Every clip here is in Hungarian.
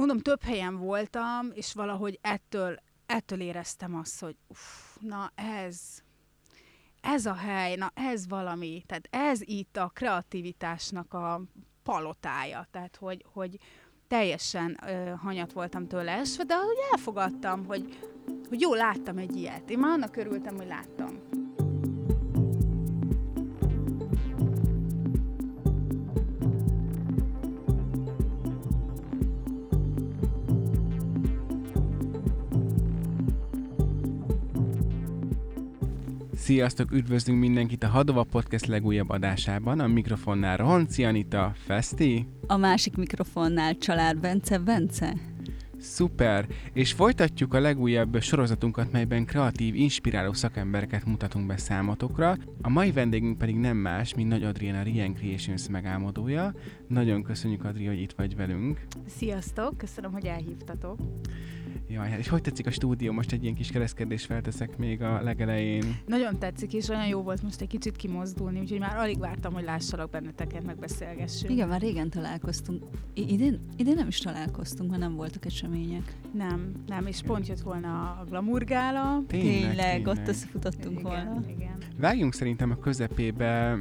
mondom, több helyen voltam, és valahogy ettől, ettől éreztem azt, hogy uff, na ez, ez a hely, na ez valami, tehát ez itt a kreativitásnak a palotája, tehát hogy, hogy teljesen ö, hanyat voltam tőle esve, de elfogadtam, hogy, hogy jó, láttam egy ilyet. Én már annak örültem, hogy láttam. Sziasztok, üdvözlünk mindenkit a Hadova Podcast legújabb adásában. A mikrofonnál Ronci Anita, Feszti. A másik mikrofonnál Család Bence, Bence. Szuper! És folytatjuk a legújabb sorozatunkat, melyben kreatív, inspiráló szakembereket mutatunk be számotokra. A mai vendégünk pedig nem más, mint Nagy Adriana Rien Creations megálmodója. Nagyon köszönjük, Adri, hogy itt vagy velünk. Sziasztok, köszönöm, hogy elhívtatok. Jaj, hát és hogy tetszik a stúdió? Most egy ilyen kis kereszkedést felteszek még a legelején. Nagyon tetszik, és olyan jó volt most egy kicsit kimozdulni, úgyhogy már alig vártam, hogy lássalak benneteket, meg beszélgessünk. Igen, már régen találkoztunk. I- idén, idén nem is találkoztunk, mert nem voltak események. Nem, nem, és pont jött volna a glamurgála. Tényleg, tényleg, tényleg. ott összefutottunk igen, volna. igen. Vágjunk szerintem a közepébe.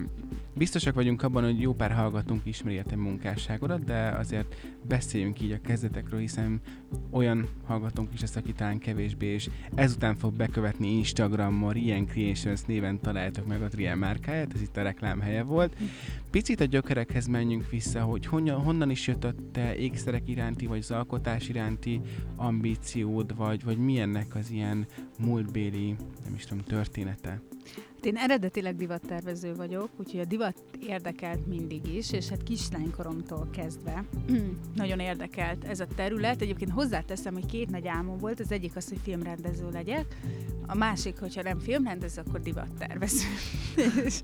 Biztosak vagyunk abban, hogy jó pár hallgatónk ismeri a te munkásságodat, de azért beszéljünk így a kezdetekről, hiszen olyan hallgatónk is lesz, aki talán kevésbé, és ezután fog bekövetni Instagramon, Rien Creations néven találtok meg a Rien márkáját, ez itt a reklám helye volt. Picit a gyökerekhez menjünk vissza, hogy honnan, honnan is jött a te ékszerek iránti, vagy az alkotás iránti ambíciód, vagy, vagy milyennek az ilyen múltbéli, nem is tudom, története? Én eredetileg divattervező vagyok, úgyhogy a divat érdekelt mindig is, és hát kislánykoromtól kezdve nagyon érdekelt ez a terület. Egyébként hozzáteszem, hogy két nagy álmom volt, az egyik az, hogy filmrendező legyek, a másik, hogyha nem filmrendező, akkor divattervező. és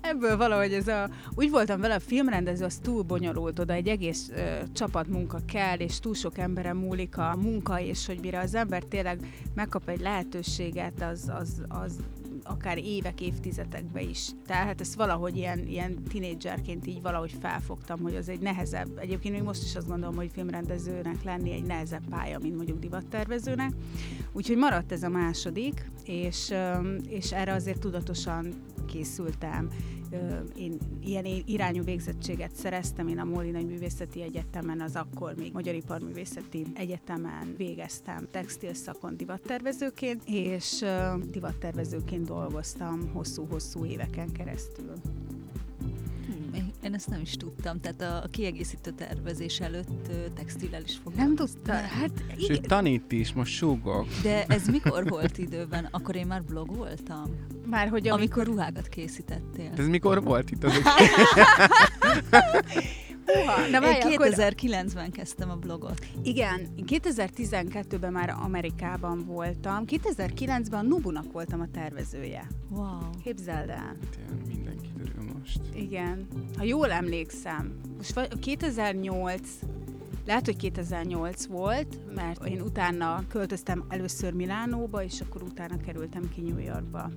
ebből valahogy ez a... Úgy voltam vele, a filmrendező az túl bonyolult, oda egy egész ö, csapatmunka kell, és túl sok emberen múlik a munka, és hogy mire az ember tényleg megkap egy lehetőséget, az, az, az akár évek, évtizedekbe is. Tehát ezt valahogy ilyen, ilyen tinédzserként így valahogy felfogtam, hogy az egy nehezebb, egyébként még most is azt gondolom, hogy filmrendezőnek lenni egy nehezebb pálya, mint mondjuk divattervezőnek. Úgyhogy maradt ez a második, és, és erre azért tudatosan készültem. Én ilyen irányú végzettséget szereztem, én a Móli Művészeti Egyetemen, az akkor még Magyar Iparművészeti Egyetemen végeztem textil szakon divattervezőként, és divattervezőként dolgoztam hosszú-hosszú éveken keresztül. Én- ezt nem is tudtam, tehát a, kiegészítő tervezés előtt ö, textillel is Nem foglalkoztam. tudta? Hát Sőt, igen. tanít is, most súgok. De ez mikor volt időben? Akkor én már blogoltam? Már hogy Amikor, amikor... ruhákat készítettél. Ez mikor volt itt az Uha, na várj, Én akkor... 2009-ben kezdtem a blogot. Igen, én 2012-ben már Amerikában voltam, 2009-ben a Nubunak voltam a tervezője. Wow. Képzeld el. Tényleg Mindenki most. Igen. Ha jól emlékszem, most vagy- 2008, lehet, hogy 2008 volt, mert én utána költöztem először Milánóba, és akkor utána kerültem ki New Yorkba.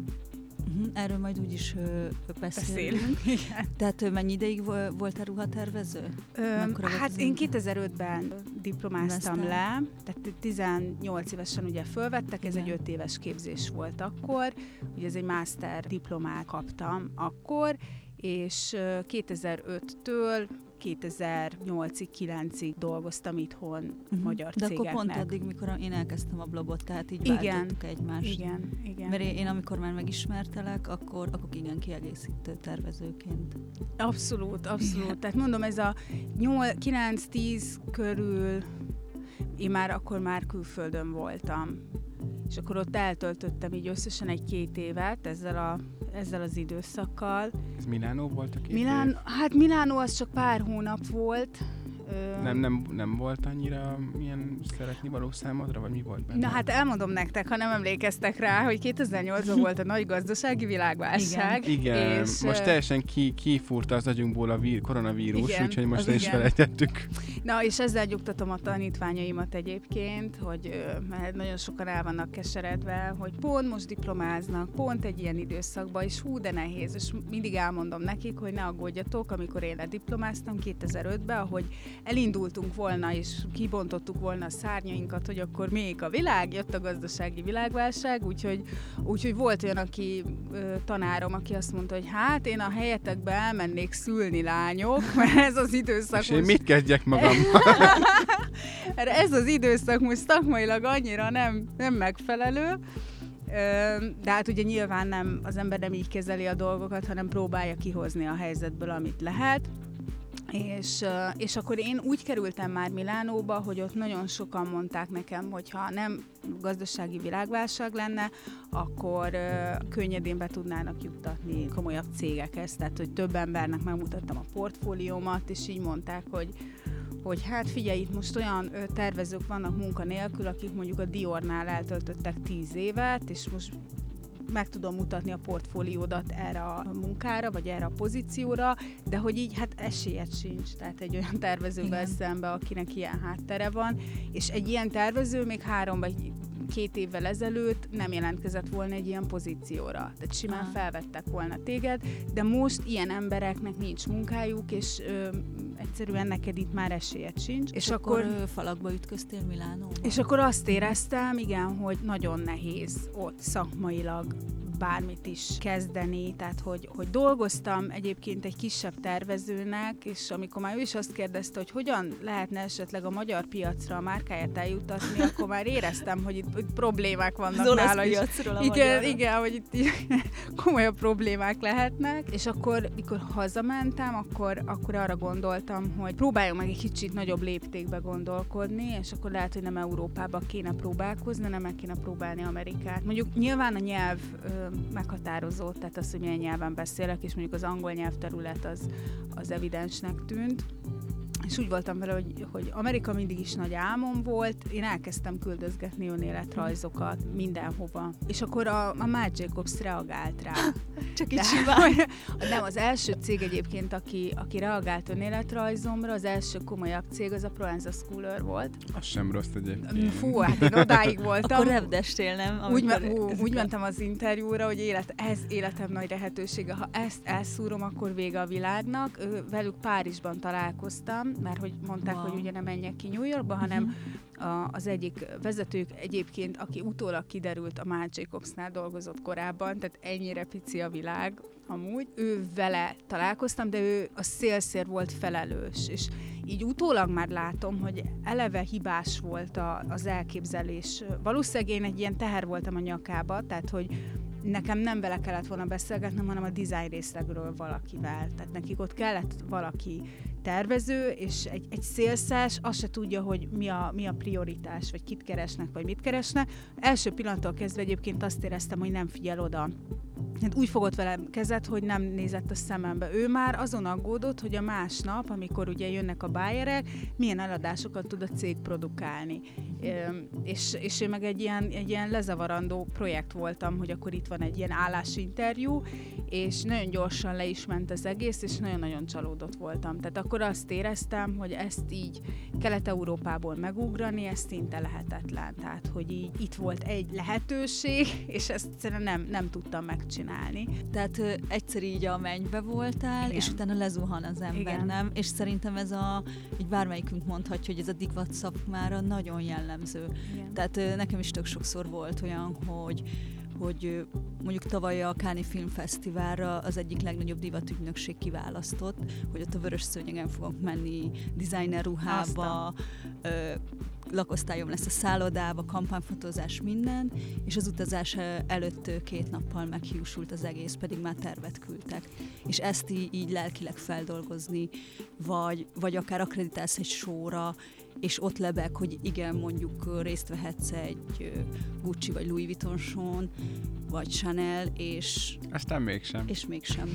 Uh-huh. Erről majd úgyis ö, beszélünk. Beszélünk. Igen. Tehát ö, mennyi ideig vo- voltál ruhatervező? Volt hát én idő? 2005-ben diplomáztam Vesztel. le, tehát 18 évesen ugye fölvettek, ez Igen. egy 5 éves képzés volt akkor, ugye ez egy master diplomát kaptam akkor, és ö, 2005-től 2008-ig, 9-ig dolgoztam itthon Uh-huh. magyar De cégeknek. akkor pont addig, mikor én elkezdtem a blogot, tehát így Igen. váltottuk egymást. Igen, igen. Mert én, én amikor már megismertelek, akkor, akkor igen, kiegészítő tervezőként. Abszolút, abszolút. Igen. Tehát mondom, ez a 9-10 körül én már akkor már külföldön voltam. És akkor ott eltöltöttem így összesen egy-két évet ezzel, a, ezzel az időszakkal. Ez Milánó volt a két Milán, év? hát Milánó az csak pár hónap volt. Ö, Nem, nem, nem volt annyira milyen szeretni való számodra, vagy mi volt benne? Na hát elmondom nektek, ha nem emlékeztek rá, hogy 2008-ban volt a nagy gazdasági világválság. Igen, és, most teljesen ki, kifúrta az agyunkból a vír, koronavírus, Igen, úgyhogy most is igen. felejtettük. Na, és ezzel nyugtatom a tanítványaimat egyébként, hogy mert nagyon sokan el vannak keseredve, hogy pont most diplomáznak, pont egy ilyen időszakban, és hú, de nehéz, és mindig elmondom nekik, hogy ne aggódjatok, amikor én lediplomáztam 2005-ben, ahogy elindultunk volna, és kibontottuk volna a szárnyainkat, hogy akkor még a világ, jött a gazdasági világválság, úgyhogy, úgyhogy volt olyan, aki tanárom, aki azt mondta, hogy hát én a helyetekbe elmennék szülni lányok, mert ez az időszak És én mit kezdjek magam? ez az időszak most szakmailag annyira nem, nem megfelelő, de hát ugye nyilván nem, az ember nem így kezeli a dolgokat, hanem próbálja kihozni a helyzetből, amit lehet. És, és akkor én úgy kerültem már Milánóba, hogy ott nagyon sokan mondták nekem, hogy ha nem gazdasági világválság lenne, akkor könnyedén be tudnának juttatni komolyabb cégekhez. Tehát, hogy több embernek megmutattam a portfóliómat, és így mondták, hogy hogy hát figyelj, itt most olyan tervezők vannak munkanélkül, akik mondjuk a Diornál eltöltöttek tíz évet, és most meg tudom mutatni a portfóliódat erre a munkára, vagy erre a pozícióra, de hogy így hát esélyed sincs. Tehát egy olyan tervezővel szembe, akinek ilyen háttere van, és egy ilyen tervező még három vagy két évvel ezelőtt nem jelentkezett volna egy ilyen pozícióra. Tehát simán Aha. felvettek volna téged, de most ilyen embereknek nincs munkájuk, és ö, egyszerűen neked itt már esélyed sincs. És, és akkor, akkor falakba ütköztél Milánóban? És akkor azt éreztem, igen, hogy nagyon nehéz ott szakmailag bármit is kezdeni, tehát hogy, hogy dolgoztam egyébként egy kisebb tervezőnek, és amikor már ő is azt kérdezte, hogy hogyan lehetne esetleg a magyar piacra a márkáját eljutatni, akkor már éreztem, hogy itt, itt problémák vannak Az nála. piacról a igen, igen, hogy itt komolyabb problémák lehetnek, és akkor, mikor hazamentem, akkor, akkor arra gondoltam, hogy próbáljunk meg egy kicsit nagyobb léptékbe gondolkodni, és akkor lehet, hogy nem Európába kéne próbálkozni, hanem meg kéne próbálni Amerikát. Mondjuk nyilván a nyelv meghatározó, tehát az, hogy milyen nyelven beszélek, és mondjuk az angol nyelvterület az, az evidensnek tűnt. És úgy voltam vele, hogy, hogy Amerika mindig is nagy álmom volt, én elkezdtem küldözgetni önéletrajzokat mindenhova. És akkor a, a Matt Jacobs reagált rá. Csak egy simán. Nem, az első cég egyébként, aki, aki reagált önéletrajzomra, az első komolyabb cég, az a Proenza Schooler volt. Az sem rossz egyébként. Fú, hát én odáig voltam. Akkor repdestél, nem? Úgy, me- ú, úgy mentem az interjúra, hogy élet, ez életem nagy lehetősége. Ha ezt elszúrom, akkor vége a világnak. Velük Párizsban találkoztam, mert hogy mondták, wow. hogy ugye nem menjek ki New Yorkba, hanem uh-huh. a, az egyik vezetők egyébként, aki utólag kiderült, a Marc Jacobsnál dolgozott korábban, tehát ennyire pici a világ amúgy. Ő vele találkoztam, de ő a szélszér volt felelős, és így utólag már látom, hogy eleve hibás volt a, az elképzelés. Valószínűleg én egy ilyen teher voltam a nyakába, tehát hogy nekem nem vele kellett volna beszélgetnem, hanem a design részlegről valakivel. Tehát nekik ott kellett valaki tervező, és egy, egy szélszás azt se tudja, hogy mi a, mi a prioritás, vagy kit keresnek, vagy mit keresnek. Első pillanattól kezdve egyébként azt éreztem, hogy nem figyel oda hát úgy fogott velem kezet, hogy nem nézett a szemembe. Ő már azon aggódott, hogy a másnap, amikor ugye jönnek a bájerek, milyen eladásokat tud a cég produkálni. És, és én meg egy ilyen, egy ilyen lezavarandó projekt voltam, hogy akkor itt van egy ilyen állásinterjú, és nagyon gyorsan le is ment az egész, és nagyon-nagyon csalódott voltam. Tehát akkor azt éreztem, hogy ezt így Kelet-Európából megugrani, ez szinte lehetetlen. Tehát, hogy így itt volt egy lehetőség, és ezt egyszerűen nem, nem tudtam megcsinálni. Tehát ö, egyszer így a mennybe voltál, Igen. és utána lezuhan az ember, Igen. nem? És szerintem ez a, így bármelyikünk mondhatja, hogy ez a divat szakmára nagyon jellemző. Igen. Tehát ö, nekem is tök sokszor volt olyan, hogy hogy mondjuk tavaly a Káni Filmfesztiválra az egyik legnagyobb divatügynökség kiválasztott, hogy ott a vörös szőnyegen fogok menni designer ruhába, ö, lakosztályom lesz a szállodába, kampányfotózás, minden, és az utazás előtt két nappal meghiúsult az egész, pedig már tervet küldtek. És ezt így, így lelkileg feldolgozni, vagy, vagy akár akreditálsz egy sóra, és ott lebeg, hogy igen, mondjuk részt vehetsz egy Gucci vagy Louis Vuitton son, vagy Chanel, és... Aztán mégsem. És mégsem.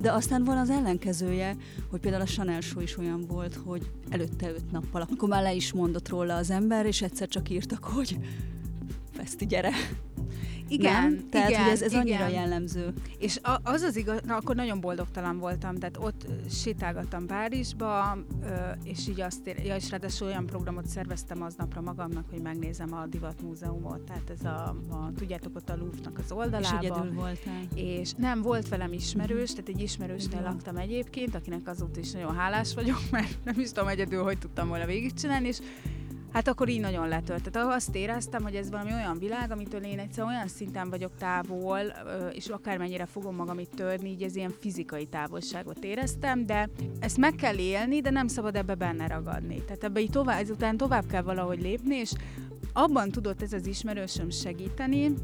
De aztán van az ellenkezője, hogy például a Chanel show is olyan volt, hogy előtte öt nappal, akkor már le is mondott róla az ember, és egyszer csak írtak, hogy Feszti, gyere. Igen, nem? Tehát, igen, hogy ez, ez igen. annyira jellemző. És a, az az igaz, na, akkor nagyon boldogtalan voltam, tehát ott sétálgattam Párizsba, és így azt ér, ja, és ráadásul olyan programot szerveztem aznapra magamnak, hogy megnézem a Divat Múzeumot, tehát ez a, a tudjátok, ott a Louvre-nak az oldalába. És egyedül voltál. És nem, volt velem ismerős, tehát egy ismerősnél laktam egyébként, akinek azóta is nagyon hálás vagyok, mert nem is tudom egyedül, hogy tudtam volna végigcsinálni, és Hát akkor így nagyon letört. Tehát azt éreztem, hogy ez valami olyan világ, amitől én egyszer olyan szinten vagyok távol, és akármennyire fogom magam itt törni, így ez ilyen fizikai távolságot éreztem, de ezt meg kell élni, de nem szabad ebbe benne ragadni. Tehát ebbe így tovább, ezután tovább kell valahogy lépni, és abban tudott ez az ismerősöm segíteni,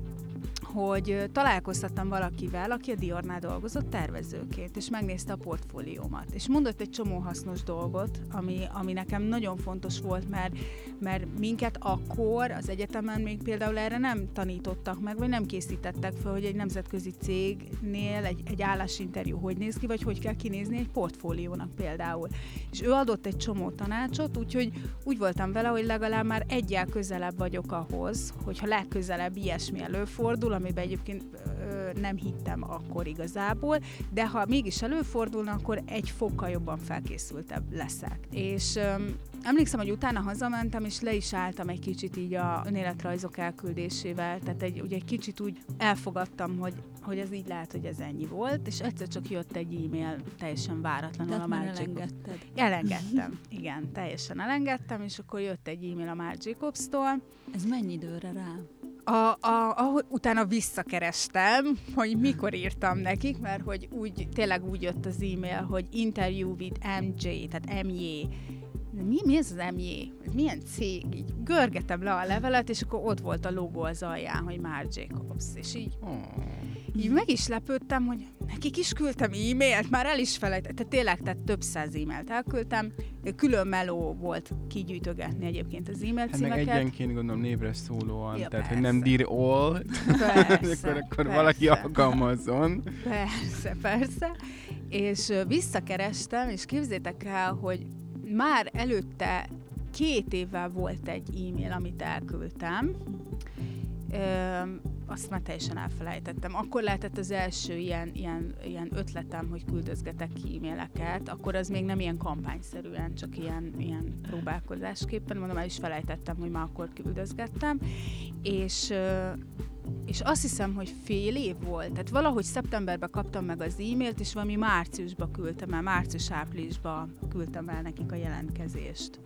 hogy találkoztattam valakivel, aki a Diornál dolgozott tervezőként, és megnézte a portfóliómat. És mondott egy csomó hasznos dolgot, ami, ami nekem nagyon fontos volt, mert, mert minket akkor az egyetemen még például erre nem tanítottak meg, vagy nem készítettek fel, hogy egy nemzetközi cégnél egy, egy állásinterjú hogy néz ki, vagy hogy kell kinézni egy portfóliónak például. És ő adott egy csomó tanácsot, úgyhogy úgy voltam vele, hogy legalább már egyel közelebb vagyok ahhoz, hogyha legközelebb ilyesmi előfordul, amiben egyébként ö, nem hittem akkor igazából, de ha mégis előfordulna, akkor egy fokkal jobban felkészültebb leszek. És ö, emlékszem, hogy utána hazamentem, és le is álltam egy kicsit így a önéletrajzok elküldésével, tehát egy, ugye egy kicsit úgy elfogadtam, hogy, hogy ez így lehet, hogy ez ennyi volt, és egyszer csak jött egy e-mail teljesen váratlanul Tehát a Marc elengedted. Elengedtem, igen, teljesen elengedtem, és akkor jött egy e-mail a Marc Jacobs-tól. Ez mennyi időre rá? A, a, a, utána visszakerestem, hogy mikor írtam nekik, mert hogy úgy, tényleg úgy jött az e-mail, hogy interview with MJ, tehát MJ. Mi, mi ez az MJ? Ez milyen cég? Így görgetem le a levelet, és akkor ott volt a logó az alján, hogy Marc Jacobs, és így... Oh. Így meg is lepődtem, hogy nekik is küldtem e-mailt, már el is felejtettem, tehát tényleg, tehát több száz e-mailt elküldtem, külön meló volt kigyűjtögetni egyébként az e-mail Hát címeket. meg egyenként gondolom névre szólóan, Ja, tehát persze. hogy nem dir all, Persze, akkor, akkor valaki alkalmazzon. Persze, persze. És visszakerestem, és képzétek el, hogy már előtte két évvel volt egy e-mail, amit elküldtem. Ö, azt már teljesen elfelejtettem. Akkor lehetett az első ilyen, ilyen, ilyen ötletem, hogy küldözgetek ki e-maileket, akkor az még nem ilyen kampányszerűen, csak ilyen, ilyen próbálkozásképpen, mondom, el is felejtettem, hogy már akkor küldözgettem, és és azt hiszem, hogy fél év volt. Tehát valahogy szeptemberben kaptam meg az e-mailt, és valami márciusba küldtem el, március-áprilisba küldtem el nekik a jelentkezést.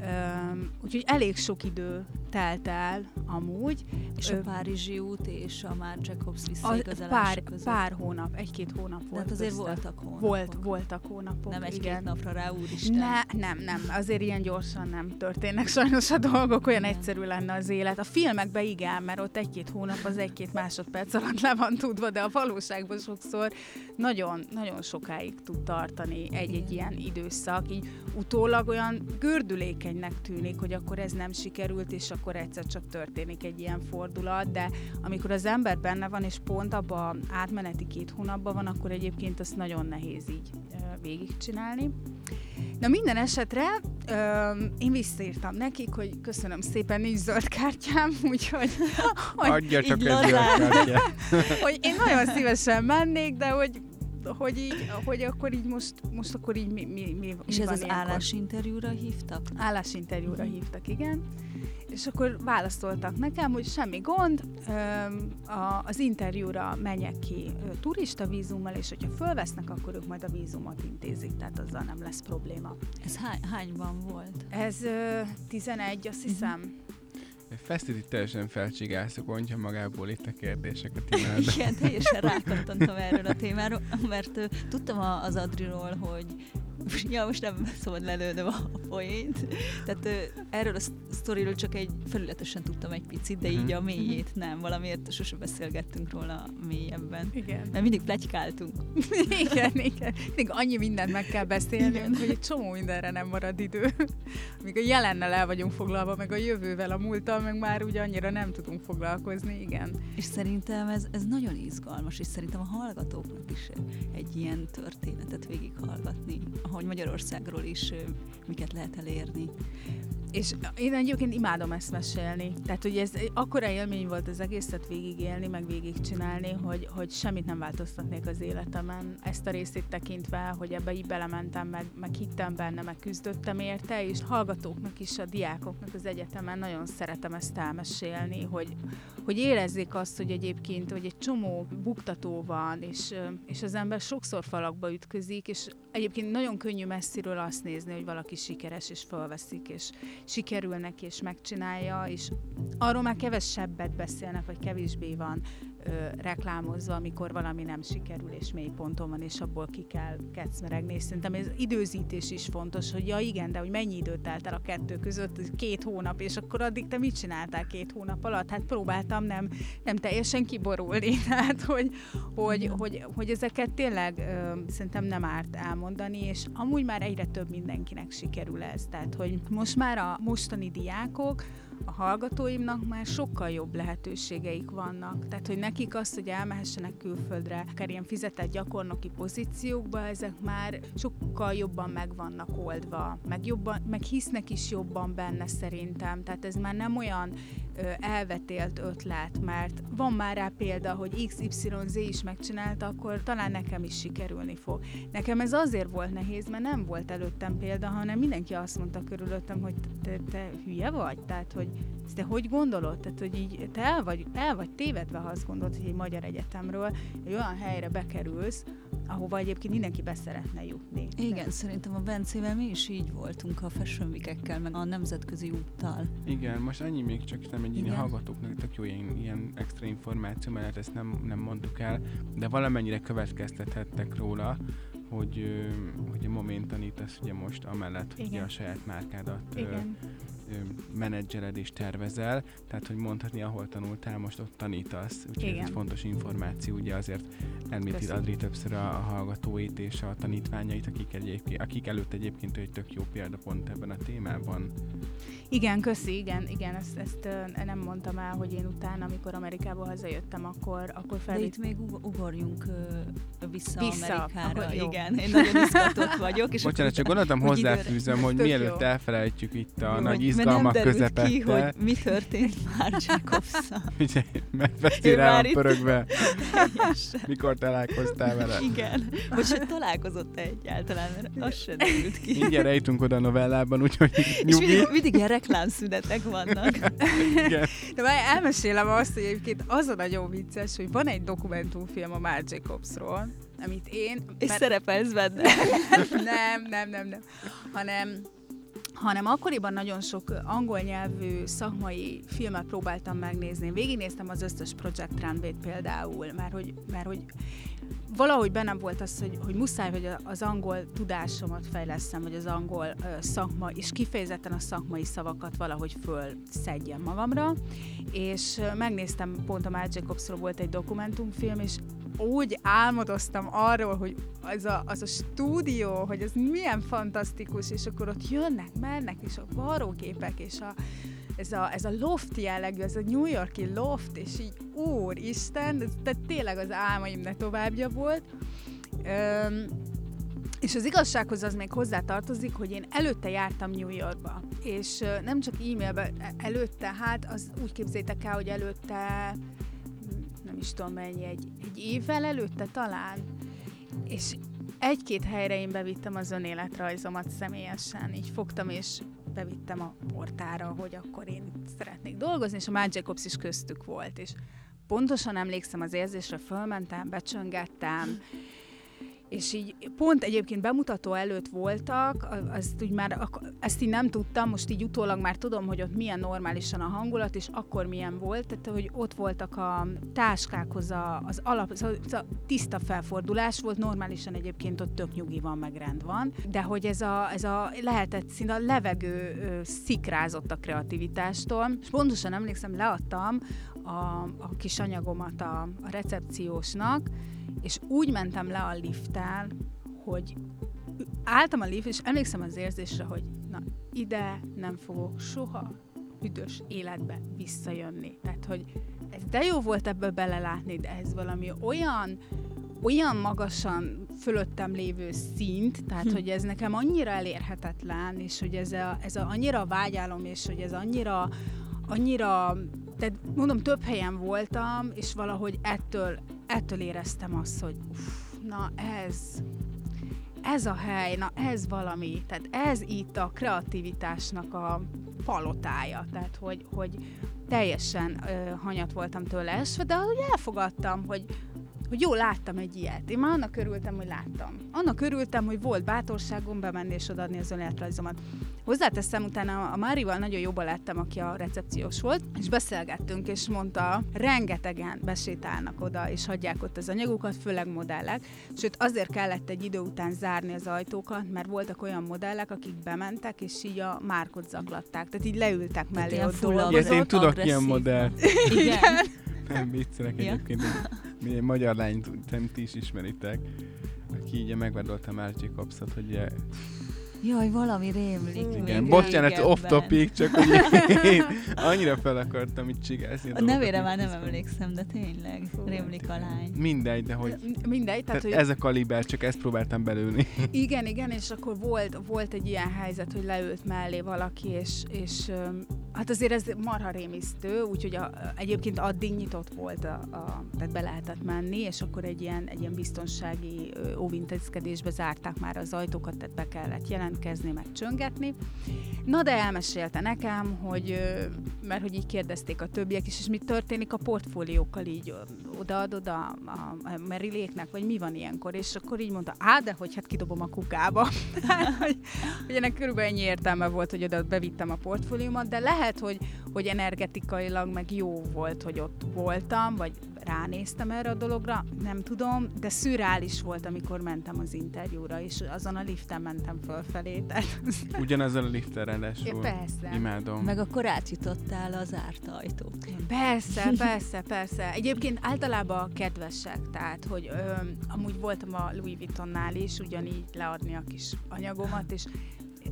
Üm, úgyhogy elég sok idő telt el amúgy. És Ö, a Párizsi út és a Marc Jacobs A, visszaigazolása pár, között. pár hónap, egy-két hónap volt. hát azért közte. voltak hónapok. Volt, voltak hónapok. Nem egy-két napra rá, úristen. Ne, nem, nem, azért ilyen gyorsan nem történnek sajnos a dolgok, olyan Igen. egyszerű lenne az élet. A filmekben igen, mert ott egy-két hónap az egy-két másodperc alatt le van tudva, de a valóságban sokszor nagyon, nagyon sokáig tud tartani egy-egy ilyen időszak, így utólag olyan gördülékenynek tűnik, hogy akkor ez nem sikerült, és akkor egyszer csak történik egy ilyen fordulat, de amikor az ember benne van, és pont abban átmeneti két hónapban van, akkor egyébként azt nagyon nehéz így végigcsinálni. Na minden esetre ö, én visszaírtam nekik, hogy köszönöm szépen, nincs zöld kártyám, úgyhogy hogy, Adja csak egy zöld hogy én nagyon szívesen mennék, de hogy hogy így, hogy akkor így most, most akkor így mi, mi, mi És mi ez az ilyenkor? állásinterjúra hívtak? Állásinterjúra Mhm. hívtak, igen. És akkor válaszoltak nekem, hogy semmi gond, az interjúra menjek ki turista vízummal, és hogyha fölvesznek, akkor ők majd a vízumot intézik, tehát azzal nem lesz probléma. Ez hány, hányban volt? Ez ö, 11, azt hiszem. Fesztit itt teljesen felcsigászok, ontja magából itt a kérdések a témában. Igen, teljesen rákattantam erről a témáról, mert tudtam az Adriról, hogy ja, most nem szabad lelőnöm a, poént. Tehát ö, erről a sz- sztoriról csak egy felületesen tudtam egy picit, de így Mhm. a mélyét nem. Valamiért sose beszélgettünk róla mélyebben. Igen. Mert mindig plegykáltunk. igen, igen. Még annyi mindent meg kell beszélnünk, Igen. hogy egy csomó mindenre nem marad idő. Míg a jelennel el vagyunk foglalva, meg a jövővel, a múlttal, meg már úgy annyira nem tudunk foglalkozni, igen. És szerintem ez, ez nagyon izgalmas, és szerintem a hallgatóknak is egy ilyen történetet végighallgatni, ahogy Magyarországról is miket lehet elérni. és én egyébként imádom ezt mesélni. Tehát, hogy ez akkora élmény volt az egészet végigélni, meg végigcsinálni, hogy, hogy semmit nem változtatnék az életemen. Ezt a részét tekintve, hogy ebbe így belementem, meg, meg hittem benne, meg küzdöttem érte, és hallgatóknak is, a diákoknak az egyetemen nagyon szeretem ezt elmesélni, hogy, hogy érezzék azt, hogy egyébként, hogy egy csomó buktató van, és, és az ember sokszor falakba ütközik, és egyébként nagyon könnyű messziről azt nézni, hogy valaki sikeres, és felveszik, és sikerül neki, és megcsinálja, és arról már kevesebbet beszélnek, vagy kevésbé van ö, reklámozva, amikor valami nem sikerül, és mély ponton van, és abból ki kell kecmeregni. És szerintem ez időzítés is fontos, hogy ja igen, de hogy mennyi időt telt el a kettő között, két hónap, és akkor addig te mit csináltál két hónap alatt? Hát próbáltam nem, nem teljesen kiborulni. Tehát, hogy, hogy, hogy, hogy ezeket tényleg ö, szerintem nem árt elmondani, és amúgy már egyre több mindenkinek sikerül ez. Tehát, hogy most már a mostani diákok, a hallgatóimnak már sokkal jobb lehetőségeik vannak. Tehát, hogy nekik azt, hogy elmehessenek külföldre, akár ilyen fizetett gyakornoki pozíciókba, ezek már sokkal jobban meg vannak oldva, meg, jobban, meg hisznek is jobban benne szerintem. Tehát ez már nem olyan elvetélt ötlet, mert van már rá példa, hogy XYZ is megcsinálta, akkor talán nekem is sikerülni fog. Nekem ez azért volt nehéz, mert nem volt előttem példa, hanem mindenki azt mondta körülöttem, hogy te, te hülye vagy, tehát hogy te hogy gondolod? Tehát, hogy így te el vagy, el vagy tévedve, ha azt gondolod, hogy egy magyar egyetemről egy olyan helyre bekerülsz, ahova egyébként mindenki beszeretne jutni. Igen, De... szerintem a Bencével mi is így voltunk a Fashion meg a nemzetközi úttal. Igen, most annyi még csak nem egy hallgatóknak tök jó ilyen, ilyen extra információ, mert ezt nem, nem mondtuk el, de valamennyire következtethettek róla, hogy, hogy a Momentanit az ugye most amellett, hogy a saját márkádat Igen menedzseled és tervezel, tehát hogy mondhatni, ahol tanultál, most ott tanítasz, úgyhogy Igen. ez egy fontos információ, ugye azért említi Adri többször a, hallgatóit és a tanítványait, akik, egyébként, akik előtt egyébként egy tök jó példa pont ebben a témában. Igen, köszi, igen, igen, ezt, ezt nem mondtam el, hogy én utána, amikor Amerikából hazajöttem, akkor, akkor fel. De itt még ugorjunk vissza, vissza Amerikára. Akkor igen, én nagyon izgatott vagyok. És Bocsánat, csak gondoltam hozzáfűzöm, hogy mielőtt elfelejtjük itt a jó, nagy izgalmak közepette. ki, hogy mi történt már Jacobszal. Ugye, megveszi rá a pörögbe. Mikor találkoztál vele? Igen. Most hogy találkozott -e egyáltalán, mert az sem derült ki. Mindjárt rejtünk oda a novellában, úgyhogy nyugi. És mindig, mindig ilyen reklámszünetek vannak. Igen. De már elmesélem azt, hogy egyébként az a nagyon vicces, hogy van egy dokumentumfilm a Marc Jacobsról, amit én... És mert... szerepelsz benne. nem, nem, nem, nem. Hanem hanem akkoriban nagyon sok angol nyelvű szakmai filmet próbáltam megnézni. Végignéztem az összes Project Runway-t például, mert hogy, mert hogy valahogy bennem volt az, hogy, hogy muszáj, hogy az angol tudásomat fejlesztem, hogy az angol szakma, és kifejezetten a szakmai szavakat valahogy fölszedjem magamra, és megnéztem, pont a Marc Jacobsról volt egy dokumentumfilm, és úgy álmodoztam arról, hogy az a, az a stúdió, hogy ez milyen fantasztikus, és akkor ott jönnek, mennek, és a varrógépek, és a, ez a, ez a loft jellegű, ez a New Yorki loft, és így úristen, ez, tehát tényleg az álmaim ne továbbja volt. Öm, és az igazsághoz az még hozzá tartozik, hogy én előtte jártam New Yorkba, és nem csak e-mailbe, e, előtte, hát az úgy képzétek el, hogy előtte nem is tudom mennyi, egy, egy évvel előtte talán, és egy-két helyre én bevittem az önéletrajzomat személyesen, így fogtam és bevittem a portára, hogy akkor én szeretnék dolgozni, és a Matt Jacobs is köztük volt, és pontosan emlékszem az érzésre, fölmentem, becsöngettem, és így pont egyébként bemutató előtt voltak, azt úgy már, ezt így nem tudtam, most így utólag már tudom, hogy ott milyen normálisan a hangulat, és akkor milyen volt, tehát hogy ott voltak a táskákhoz a, az alap, az a tiszta felfordulás volt, normálisan egyébként ott tök nyugi van, meg rend van, de hogy ez a, ez a lehetett szín, a levegő szikrázott a kreativitástól, és pontosan emlékszem, leadtam a, a kis anyagomat a, a recepciósnak, és úgy mentem le a lifttel, hogy álltam a lift, és emlékszem az érzésre, hogy na, ide nem fogok soha üdös életbe visszajönni. Tehát, hogy ez de jó volt ebből belelátni, de ez valami olyan olyan magasan fölöttem lévő szint, tehát hm. hogy ez nekem annyira elérhetetlen, és hogy ez, a, ez a, annyira vágyálom, és hogy ez annyira, annyira, tehát mondom, több helyen voltam, és valahogy ettől, ettől éreztem azt, hogy uff, na ez, ez a hely, na ez valami, tehát ez itt a kreativitásnak a palotája, tehát hogy, hogy teljesen ö, hanyat voltam tőle esve, de elfogadtam, hogy hogy jó, láttam egy ilyet. Én már annak örültem, hogy láttam. Annak örültem, hogy volt bátorságom bemenni és odaadni az önéletrajzomat. Hozzáteszem, utána a Márival nagyon jobban láttam, aki a recepciós volt, és beszélgettünk, és mondta, rengetegen besétálnak oda, és hagyják ott az anyagokat, főleg modellek. Sőt, azért kellett egy idő után zárni az ajtókat, mert voltak olyan modellek, akik bementek, és így a márkot zaklatták. Tehát így leültek mellé, ott dolgozott. én tudok ilyen modell. Igen. Nem viccelek ja. egyébként. Mi egy magyar lányt, nem ti is ismeritek, aki így megvádolta már Jacobsot, hogy Jaj, valami rémlik. Igen, bocsánat, off topic, csak hogy én annyira fel akartam itt csigászni. A nevére már nem emlékszem, de tényleg Fú, rémlik a lány. Mindegy, de hogy... Mindegy, tehát, hogy... Ez a kaliber, csak ezt próbáltam belőni. Igen, igen, és akkor volt, volt egy ilyen helyzet, hogy leült mellé valaki, és, és hát azért ez marha rémisztő, úgyhogy a, egyébként addig nyitott volt, a, a, tehát be lehetett menni, és akkor egy ilyen, egy ilyen biztonsági óvintézkedésbe zárták már az ajtókat, tehát be kellett jelenteni jelentkezni, meg csöngetni. Na de elmesélte nekem, hogy, mert hogy így kérdezték a többiek is, és mi történik a portfóliókkal így odaadod a, a, Meriléknek, vagy mi van ilyenkor, és akkor így mondta, á, de hogy hát kidobom a kukába. hogy, hogy ennek körülbelül ennyi értelme volt, hogy oda bevittem a portfóliómat, de lehet, hogy, hogy energetikailag meg jó volt, hogy ott voltam, vagy ránéztem erre a dologra, nem tudom, de szürreális volt, amikor mentem az interjúra, és azon a liften mentem fölfelé. Tehát... Ugyanazon a liften ráadásul. Persze. Imádom. Meg akkor átjutottál az zárt ajtók. Persze, persze, persze. Egyébként általában kedvesek, tehát, hogy ö, amúgy voltam a Louis Vuittonnál is, ugyanígy leadni a kis anyagomat, és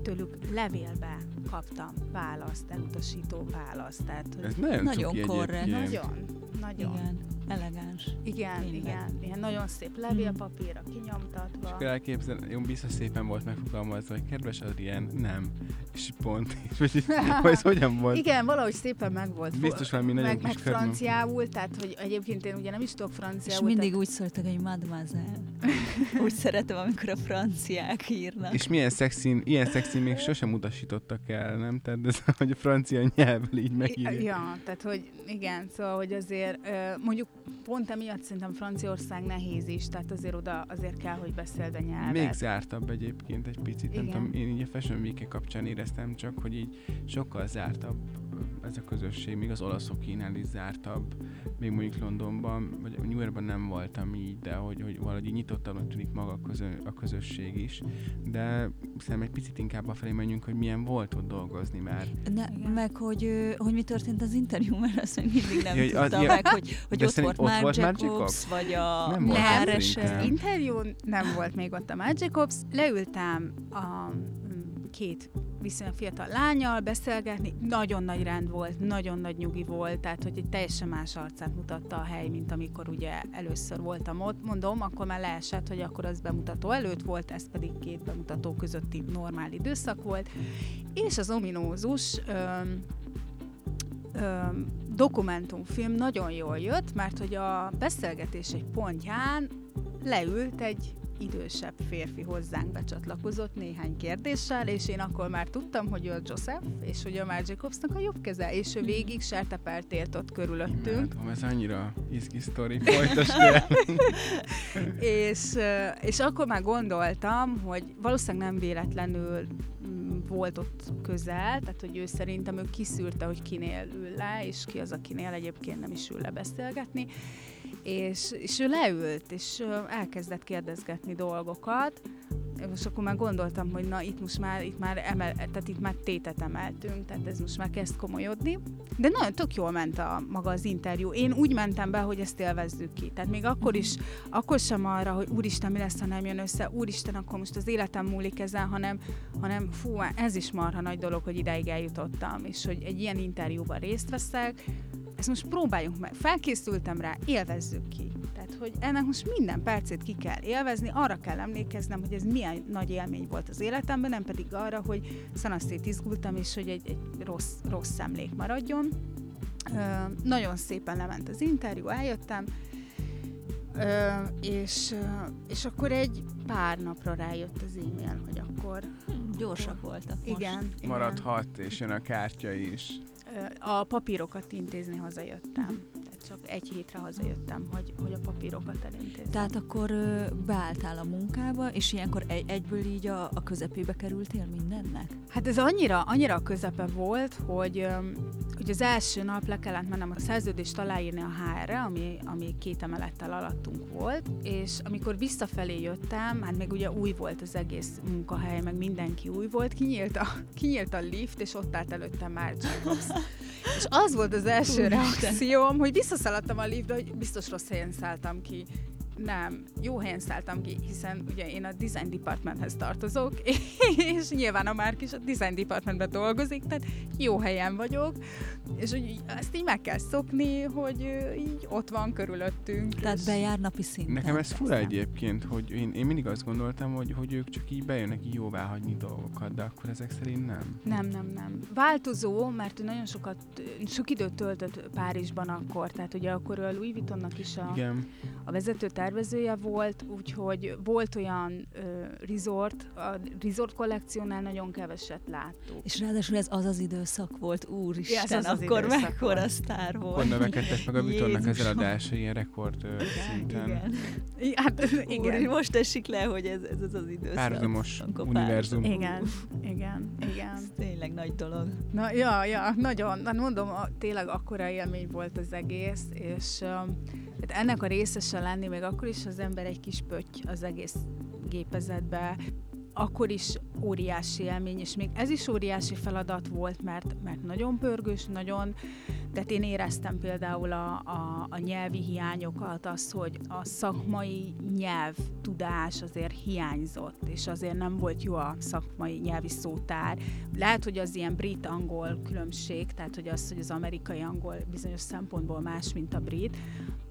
tőlük levélbe kaptam választ, elutasító választ. Tehát, hogy Ez nagyon, nagyon korrekt. Nagyon, nagyon. Igen elegáns. Igen, Minden. igen. Ilyen nagyon szép levélpapírra kinyomtatva. És elképzel, jó, biztos szépen volt megfogalmazva, hogy kedves Adrien, nem. És pont. És ez hogyan volt? Igen, valahogy szépen meg volt. Biztos valami nagyon meg, meg franciául, tehát hogy egyébként én ugye nem is tudok franciául. És mindig tehát... úgy szóltak, hogy mademoiselle. úgy szeretem, amikor a franciák írnak. És milyen szexin, ilyen szexin még sosem utasítottak el, nem? Tehát ez, hogy a francia nyelvvel így megírja. Ja, tehát hogy igen, szóval, hogy azért mondjuk pont emiatt szerintem Franciaország nehéz is, tehát azért oda azért kell, hogy beszéld a nyelvet. Még zártabb egyébként egy picit, Igen. nem tudom, én így a Fashion week kapcsán éreztem csak, hogy így sokkal zártabb ez a közösség, még az olaszokénál is zártabb, még mondjuk Londonban, vagy New Yorkban nem voltam így, de hogy, hogy valahogy nyitottabbnak tűnik maga a, közö, a közösség is, de szerintem egy picit inkább a felé menjünk, hogy milyen volt ott dolgozni már. Ne, meg hogy, hogy mi történt az interjú, mert azt még mindig nem ja, tudtam ja, meg, hogy, hogy ott volt Marc Jacobs, Jacobs, vagy a nem volt az interjú nem volt még ott a Marc Jacobs. Leültem a két viszonylag fiatal lányal beszélgetni, nagyon nagy rend volt, nagyon nagy nyugi volt, tehát hogy egy teljesen más arcát mutatta a hely, mint amikor ugye először voltam ott. Mondom, akkor már leesett, hogy akkor az bemutató előtt volt, ez pedig két bemutató közötti normál időszak volt, és az ominózus öm, öm, dokumentumfilm nagyon jól jött, mert hogy a beszélgetés egy pontján leült egy idősebb férfi hozzánk becsatlakozott néhány kérdéssel, és én akkor már tudtam, hogy ő a Joseph, és hogy a Marc Jacobsnak a jobb keze, és ő végig sertepelt ért ott körülöttünk. Imádom, ez annyira izgi sztori, és, és akkor már gondoltam, hogy valószínűleg nem véletlenül mm, volt ott közel, tehát hogy ő szerintem ő kiszűrte, hogy kinél ül le, és ki az, akinél egyébként nem is ül le beszélgetni, és, és ő leült, és elkezdett kérdezgetni dolgokat, és akkor már gondoltam, hogy na itt most már, itt már, emel, tehát itt már tétet emeltünk, tehát ez most már kezd komolyodni. De nagyon tök jól ment a maga az interjú. Én úgy mentem be, hogy ezt élvezzük ki. Tehát még akkor is, akkor sem arra, hogy úristen, mi lesz, ha nem jön össze, úristen, akkor most az életem múlik ezen, hanem, hanem fú, ez is marha nagy dolog, hogy ideig eljutottam, és hogy egy ilyen interjúban részt veszek, ezt most próbáljunk meg, felkészültem rá, élvezzük ki. Tehát, hogy ennek most minden percét ki kell élvezni, arra kell emlékeznem, hogy ez milyen nagy élmény volt az életemben, nem pedig arra, hogy szanasztét izgultam, és hogy egy, egy rossz, rossz emlék maradjon. Ö, nagyon szépen lement az interjú, eljöttem, ö, és, és akkor egy pár napra rájött az e-mail, hogy akkor... Gyorsak voltak most. Igen. Maradhat, és jön a kártya is. A papírokat intézni hazajöttem csak egy hétre hazajöttem, hogy, hogy a papírokat elintézzem. Tehát akkor beálltál a munkába, és ilyenkor egy, egyből így a, a közepébe kerültél mindennek? Hát ez annyira, annyira a közepe volt, hogy, hogy az első nap le kellett mennem a szerződést aláírni a HR-re, ami, ami két emelettel alattunk volt, és amikor visszafelé jöttem, hát még ugye új volt az egész munkahely, meg mindenki új volt, kinyílt a, kinyílt a lift, és ott állt előttem már Jacobs. És az volt az első reakcióm, hogy visszaszaladtam a liftbe, hogy biztos rossz helyen szálltam ki nem, jó helyen szálltam ki, hiszen ugye én a design departmenthez tartozok, és nyilván a Márk is a design departmentben dolgozik, tehát jó helyen vagyok, és hogy ezt így meg kell szokni, hogy így ott van körülöttünk. Tehát bejár napi szinten. Nekem ez fura egyébként, hogy én, én mindig azt gondoltam, hogy, hogy ők csak így bejönnek így jóvá hagyni dolgokat, de akkor ezek szerint nem. Nem, nem, nem. Változó, mert nagyon sokat, sok időt töltött Párizsban akkor, tehát ugye akkor a Louis Vuittonnak is a, Igen. a vezető tervezője volt, úgyhogy volt olyan ö, resort, a resort kollekciónál nagyon keveset láttuk. És ráadásul ez az az időszak volt, úristen, ja, az az akkor mekkora sztár volt. Akkor növekedtek meg a Vitornak az eladása ilyen rekord ö, szinten. Igen. Hát, igen. Úr, most esik le, hogy ez, ez az az időszak. Párhuzamos univerzum. Igen, igen, igen. Ez tényleg nagy dolog. Na, ja, ja, nagyon. Hát mondom, a, tényleg akkora élmény volt az egész, és Hát ennek a részese lenni, még akkor is az ember egy kis pötty az egész gépezetbe, akkor is óriási élmény, és még ez is óriási feladat volt, mert, mert nagyon pörgős, nagyon, tehát én éreztem például a, a, a nyelvi hiányokat, az, hogy a szakmai nyelv tudás azért hiányzott, és azért nem volt jó a szakmai nyelvi szótár. Lehet, hogy az ilyen brit-angol különbség, tehát hogy az, hogy az amerikai angol bizonyos szempontból más, mint a brit,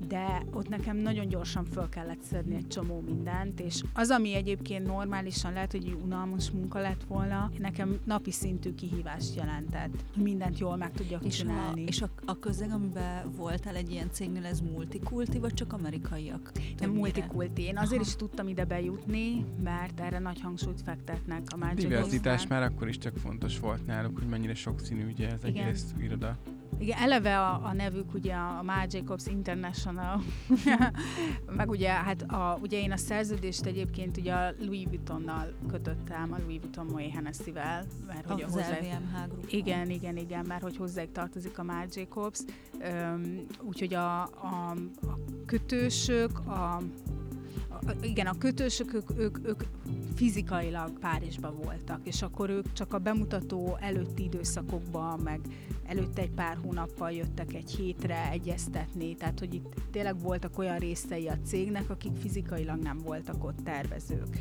de ott nekem nagyon gyorsan föl kellett szedni egy csomó mindent, és az, ami egyébként normálisan lehet, hogy unalmas munka lett volna, nekem napi szintű kihívást jelentett. Mindent jól meg tudjak és csinálni. A, és a, a közeg, amiben voltál egy ilyen cégnél, ez multikulti, vagy csak amerikaiak? Nem multikulti. Én azért Aha. is tudtam ide bejutni, mert erre nagy hangsúlyt fektetnek a Magic Diverzitás már akkor is csak fontos volt náluk, hogy mennyire sokszínű ugye ez Igen. egész iroda. Igen, eleve a, a nevük ugye a Marc Jacobs International, meg ugye, hát a, ugye én a szerződést egyébként ugye a Louis Vuittonnal kötöttem, a Louis Vuitton Moët Hennessy-vel, mert hogy a hozzá... Igen, igen, igen, mert hogy hozzájuk tartozik a Marc Jacobs, um, úgyhogy a, a, a kötősök, a igen, a kötősök, ők, ők, ők fizikailag Párizsban voltak, és akkor ők csak a bemutató előtti időszakokban, meg előtte egy pár hónappal jöttek egy hétre egyeztetni, tehát hogy itt tényleg voltak olyan részei a cégnek, akik fizikailag nem voltak ott tervezők.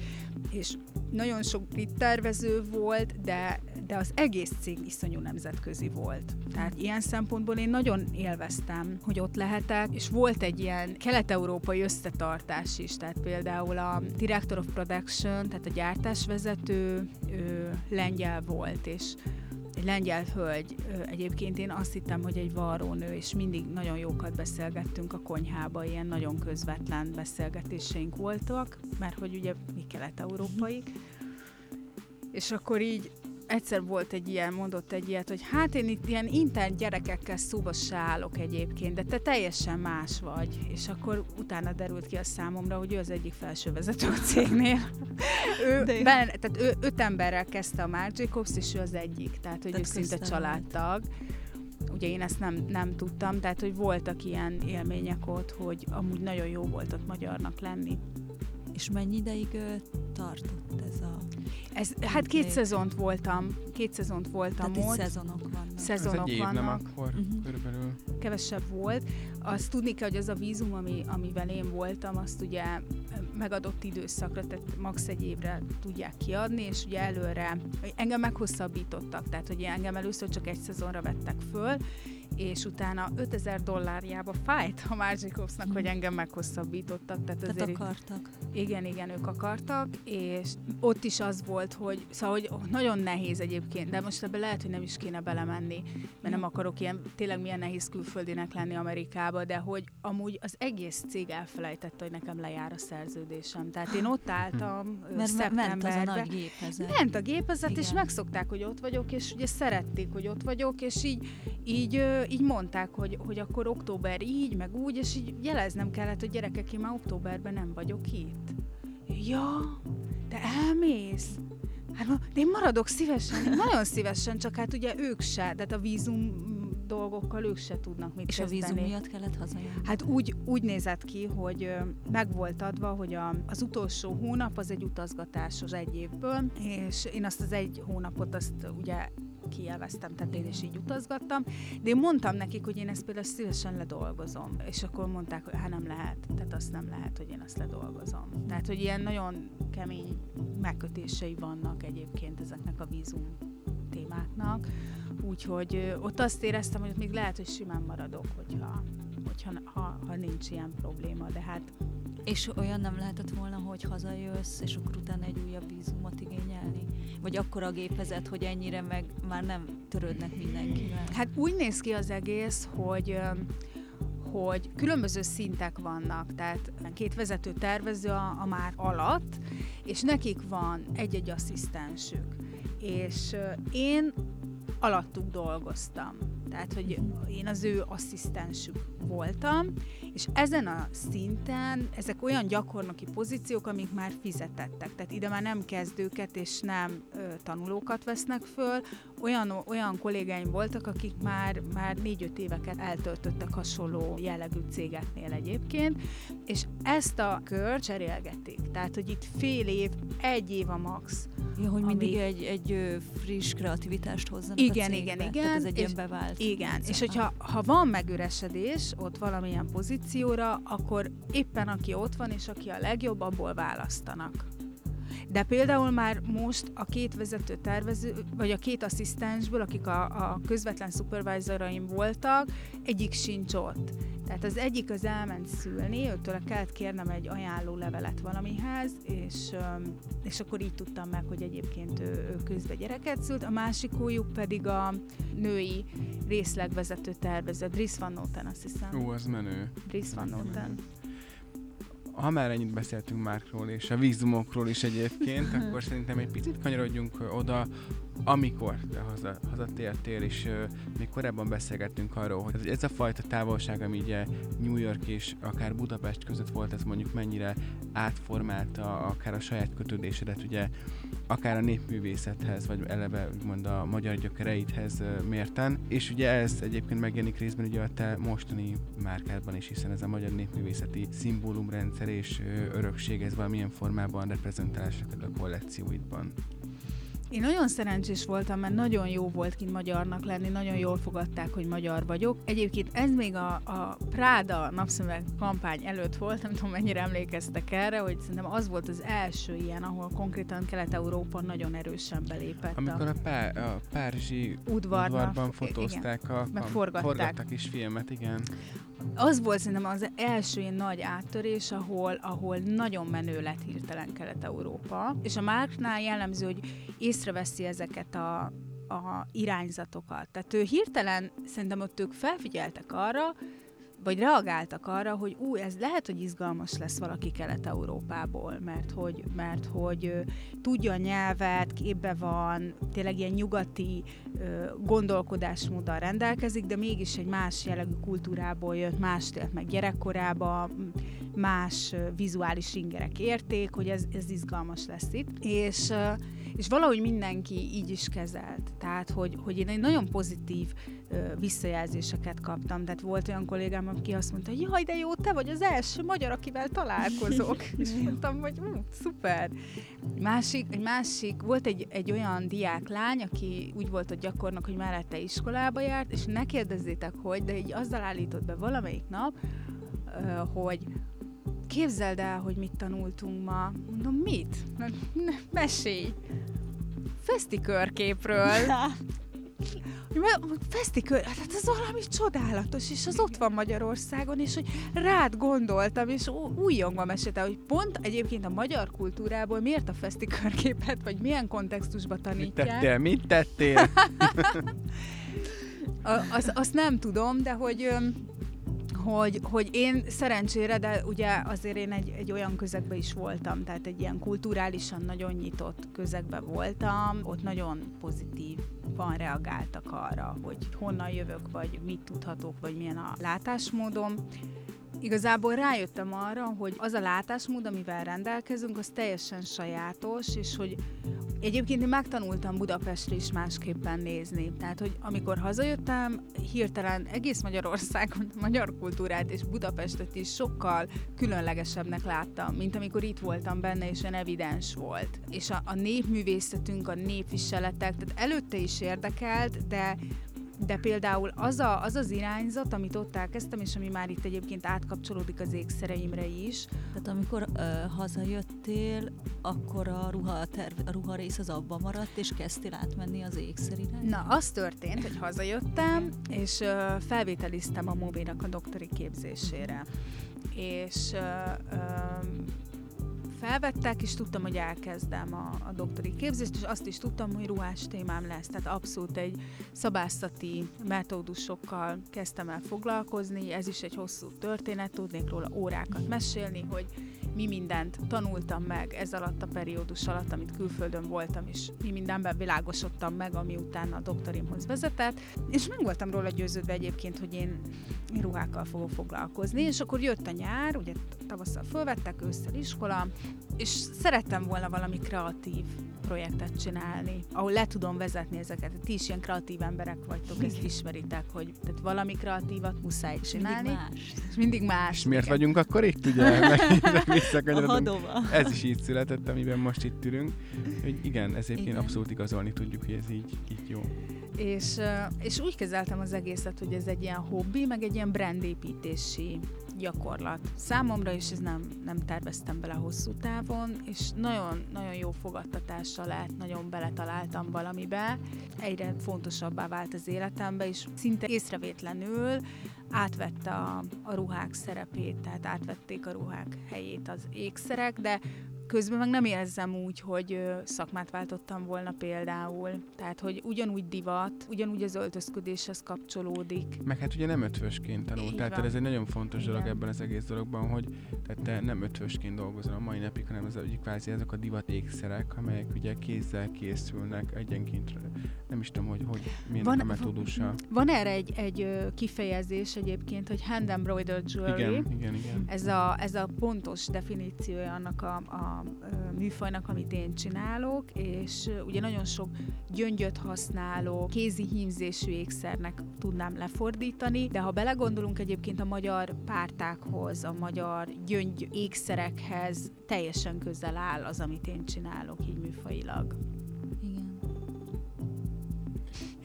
És nagyon sok brit tervező volt, de, de az egész cég iszonyú nemzetközi volt. Tehát ilyen szempontból én nagyon élveztem, hogy ott lehetek, és volt egy ilyen kelet-európai összetartás is, tehát például a Director of Production, tehát a gyártásvezető, ő lengyel volt, és egy lengyel hölgy. Egyébként én azt hittem, hogy egy varrónő, és mindig nagyon jókat beszélgettünk a konyhába, ilyen nagyon közvetlen beszélgetéseink voltak, mert hogy ugye mi kelet-európaik. És akkor így egyszer volt egy ilyen, mondott egy ilyet, hogy hát én itt ilyen intern gyerekekkel szóba se állok egyébként, de te teljesen más vagy. És akkor utána derült ki a számomra, hogy ő az egyik felsővezető a cégnél. ő, ben, tehát ő öt emberrel kezdte a Marc Jacobs, és ő az egyik, tehát hogy tehát ő szinte családtag. Ugye én ezt nem, nem tudtam, tehát hogy voltak ilyen élmények ott, hogy amúgy nagyon jó volt ott magyarnak lenni. És mennyi ideig tartott ez a... Ez, hát két szezont voltam, két szezont voltam Tehát ott. szezonok vannak. Szezonok ez egy év, vannak. nem akkor uh-huh. körülbelül? Kevesebb volt. Azt tudni kell, hogy az a vízum, ami, amivel én voltam, azt ugye megadott időszakra, tehát max. egy évre tudják kiadni, és ugye előre engem meghosszabbítottak, tehát hogy engem először csak egy szezonra vettek föl, és utána 5000 dollárjába fájt a Magikovsnak, hogy engem meghosszabbítottak. Tehát, tehát azért akartak. Igen, igen, ők akartak, és ott is az volt, hogy szóval, hogy nagyon nehéz egyébként, de most ebbe lehet, hogy nem is kéne belemenni, mert nem akarok ilyen, tényleg milyen nehéz külföldinek lenni Amerikába, de hogy amúgy az egész cég elfelejtette, hogy nekem lejár a szerződésem. Tehát én ott álltam mert szeptemberben. Ment az a nagy gépezet. Ment a gépezet, igen. és megszokták, hogy ott vagyok, és ugye szerették, hogy ott vagyok, és így, így, így mondták, hogy, hogy akkor október így, meg úgy, és így jeleznem kellett, hogy gyerekek, én már októberben nem vagyok itt. Ja, te elmész? Hát de én maradok szívesen, én nagyon szívesen, csak hát ugye ők se, tehát a vízum dolgokkal ők se tudnak mit És kezdeni. a vízum miatt kellett hazajönni? Hát úgy, úgy nézett ki, hogy meg volt adva, hogy a, az utolsó hónap az egy utazgatásos egy évből, és én azt az egy hónapot azt ugye kielveztem, tehát én is így utazgattam, de én mondtam nekik, hogy én ezt például szívesen ledolgozom, és akkor mondták, hogy hát nem lehet, tehát azt nem lehet, hogy én azt ledolgozom. Tehát, hogy ilyen nagyon kemény megkötései vannak egyébként ezeknek a vízum témáknak, úgyhogy ott azt éreztem, hogy még lehet, hogy simán maradok, hogyha, hogyha ha, ha nincs ilyen probléma, de hát és olyan nem lehetett volna, hogy hazajössz, és akkor utána egy újabb vízumot igényelni? Vagy akkor a gépezet, hogy ennyire meg már nem törődnek mindenkivel? Hát úgy néz ki az egész, hogy hogy különböző szintek vannak, tehát két vezető tervező a, a már alatt, és nekik van egy-egy asszisztensük. És én alattuk dolgoztam. Tehát, hogy én az ő asszisztensük voltam, és ezen a szinten ezek olyan gyakornoki pozíciók, amik már fizetettek. Tehát ide már nem kezdőket és nem ö, tanulókat vesznek föl. Olyan, olyan kollégáim voltak, akik már, már négy-öt éveket eltöltöttek hasonló jellegű cégeknél egyébként, és ezt a kör cserélgetik. Tehát, hogy itt fél év, egy év a max. Ja, hogy mindig ami... egy, egy friss kreativitást hozzanak igen, a cégbe. Igen, igen, Tehát ez egy és, ilyen bevált. Igen, és hogyha ha van megüresedés ott valamilyen pozícióra, akkor éppen aki ott van, és aki a legjobb, abból választanak. De például már most a két vezető tervező, vagy a két asszisztensből, akik a, a közvetlen szupervisoraim voltak, egyik sincs ott. Tehát az egyik az elment szülni, őtől kellett kérnem egy ajánló levelet valamihez, és, és akkor így tudtam meg, hogy egyébként ő, ő közben gyereket szült, a másikójuk pedig a női részlegvezető tervező, Driss Van Noten, azt hiszem. Ó, az menő. Driss Van Noten ha már ennyit beszéltünk Márkról és a vízumokról is egyébként, akkor szerintem egy picit kanyarodjunk oda, amikor te haza, hazatértél, és uh, még korábban beszélgettünk arról, hogy ez a fajta távolság, ami ugye New York és akár Budapest között volt, ez mondjuk mennyire átformálta akár a saját kötődésedet, ugye akár a népművészethez, vagy eleve úgymond a magyar gyökereidhez mérten, és ugye ez egyébként megjelenik részben ugye a te mostani márkádban is, hiszen ez a magyar népművészeti szimbólumrendszer és örökség, ez valamilyen formában reprezentálásra a kollekcióidban. Én nagyon szerencsés voltam, mert nagyon jó volt kint magyarnak lenni, nagyon jól fogadták, hogy magyar vagyok. Egyébként ez még a, a Práda napszemüveg kampány előtt volt, nem tudom mennyire emlékeztek erre, hogy szerintem az volt az első ilyen, ahol konkrétan Kelet-Európa nagyon erősen belépett. Amikor a, pá- a Párizsi udvarban, udvarban fotózták, igen, a, meg forgatták. forgattak is filmet, igen az volt szerintem az első ilyen nagy áttörés, ahol, ahol nagyon menő lett hirtelen Kelet-Európa. És a Márknál jellemző, hogy észreveszi ezeket a, a irányzatokat. Tehát ő hirtelen, szerintem ott ők felfigyeltek arra, vagy reagáltak arra, hogy ú, ez lehet, hogy izgalmas lesz valaki Kelet-Európából, mert hogy, mert hogy tudja a nyelvet, képbe van, tényleg ilyen nyugati gondolkodásmóddal rendelkezik, de mégis egy más jellegű kultúrából jött, más élt meg gyerekkorába, más vizuális ingerek érték, hogy ez, ez izgalmas lesz itt. És, és valahogy mindenki így is kezelt. Tehát, hogy, hogy én egy nagyon pozitív visszajelzéseket kaptam. Tehát volt olyan kollégám, aki azt mondta, hogy jaj, de jó, te vagy az első magyar, akivel találkozok. és mondtam, hogy ú, szuper. Másik, egy másik, volt egy, egy olyan diáklány, aki úgy volt a gyakornok, hogy mellette iskolába járt, és ne kérdezzétek, hogy, de így azzal állított be valamelyik nap, hogy képzeld el, hogy mit tanultunk ma. Mondom, mit? Mesélj! Fesztikörképről. Fesztikör, hát ez valami csodálatos, és az ott van Magyarországon, és hogy rád gondoltam, és újjongva mesélte, hogy pont egyébként a magyar kultúrából miért a fesztikörképet, vagy milyen kontextusba tanítják. Mit tettél? Mit tettél? azt, azt nem tudom, de hogy hogy, hogy én szerencsére, de ugye azért én egy, egy olyan közegben is voltam, tehát egy ilyen kulturálisan nagyon nyitott közegben voltam, ott nagyon pozitív van reagáltak arra, hogy honnan jövök, vagy mit tudhatok, vagy milyen a látásmódom. Igazából rájöttem arra, hogy az a látásmód, amivel rendelkezünk, az teljesen sajátos, és hogy egyébként én megtanultam Budapestre is másképpen nézni. Tehát, hogy amikor hazajöttem, hirtelen egész Magyarországon a magyar kultúrát és Budapestet is sokkal különlegesebbnek láttam, mint amikor itt voltam benne, és olyan evidens volt. És a, a népművészetünk, a népviseletek, tehát előtte is érdekelt, de de például az, a, az az irányzat, amit ott elkezdtem, és ami már itt egyébként átkapcsolódik az ékszereimre is. Tehát amikor ö, hazajöttél, akkor a ruha, a, terv, a ruha rész az abban maradt, és kezdtél átmenni az ékszer irányba? Na, az történt, hogy hazajöttem, és ö, felvételiztem a Mobinak a doktori képzésére. És ö, ö, felvettek, és tudtam, hogy elkezdem a, a doktori képzést, és azt is tudtam, hogy ruhás témám lesz. Tehát abszolút egy szabászati metódusokkal kezdtem el foglalkozni, ez is egy hosszú történet, tudnék róla órákat mesélni, hogy mi mindent tanultam meg ez alatt a periódus alatt, amit külföldön voltam, és mi mindenben világosodtam meg, ami utána a doktorimhoz vezetett, és meg voltam róla győződve egyébként, hogy én, ruhákkal fogok foglalkozni, és akkor jött a nyár, ugye tavasszal fölvettek, ősszel iskola, és szerettem volna valami kreatív projektet csinálni, ahol le tudom vezetni ezeket. Ti is ilyen kreatív emberek vagytok, ezt ismeritek, hogy tehát valami kreatívat muszáj csinálni. Mindig más. És mindig más. És miért igen. vagyunk akkor itt, ugye? Ez is így született, amiben most itt ülünk. Hogy igen, ezért igen. abszolút igazolni tudjuk, hogy ez így, így jó. És, és úgy kezeltem az egészet, hogy ez egy ilyen hobbi, meg egy ilyen brandépítési gyakorlat. Számomra is ez nem, nem terveztem bele hosszú távon, és nagyon, nagyon jó fogadtatással lett, nagyon beletaláltam valamibe. Egyre fontosabbá vált az életembe, és szinte észrevétlenül átvette a, a ruhák szerepét, tehát átvették a ruhák helyét az ékszerek, de Közben meg nem érzem úgy, hogy szakmát váltottam volna például. Tehát, hogy ugyanúgy divat, ugyanúgy az öltözködéshez kapcsolódik. Meg hát ugye nem ötvösként tanult. Így tehát ez egy nagyon fontos Igen. dolog ebben az egész dologban, hogy tehát te nem ötvösként dolgozol a mai napig, hanem az egyik kvázi ezek a divat ékszerek, amelyek ugye kézzel készülnek egyenként. Nem is tudom, hogy, hogy milyen van, a metódusa. Van, van erre egy, egy kifejezés egyébként, hogy hand embroidered jewelry. Igen, igen, igen. Ez a, ez a pontos definíciója annak a, a műfajnak, amit én csinálok, és ugye nagyon sok gyöngyöt használó, kézi hímzésű ékszernek tudnám lefordítani, de ha belegondolunk egyébként a magyar pártákhoz, a magyar gyöngy ékszerekhez, teljesen közel áll az, amit én csinálok így műfajilag.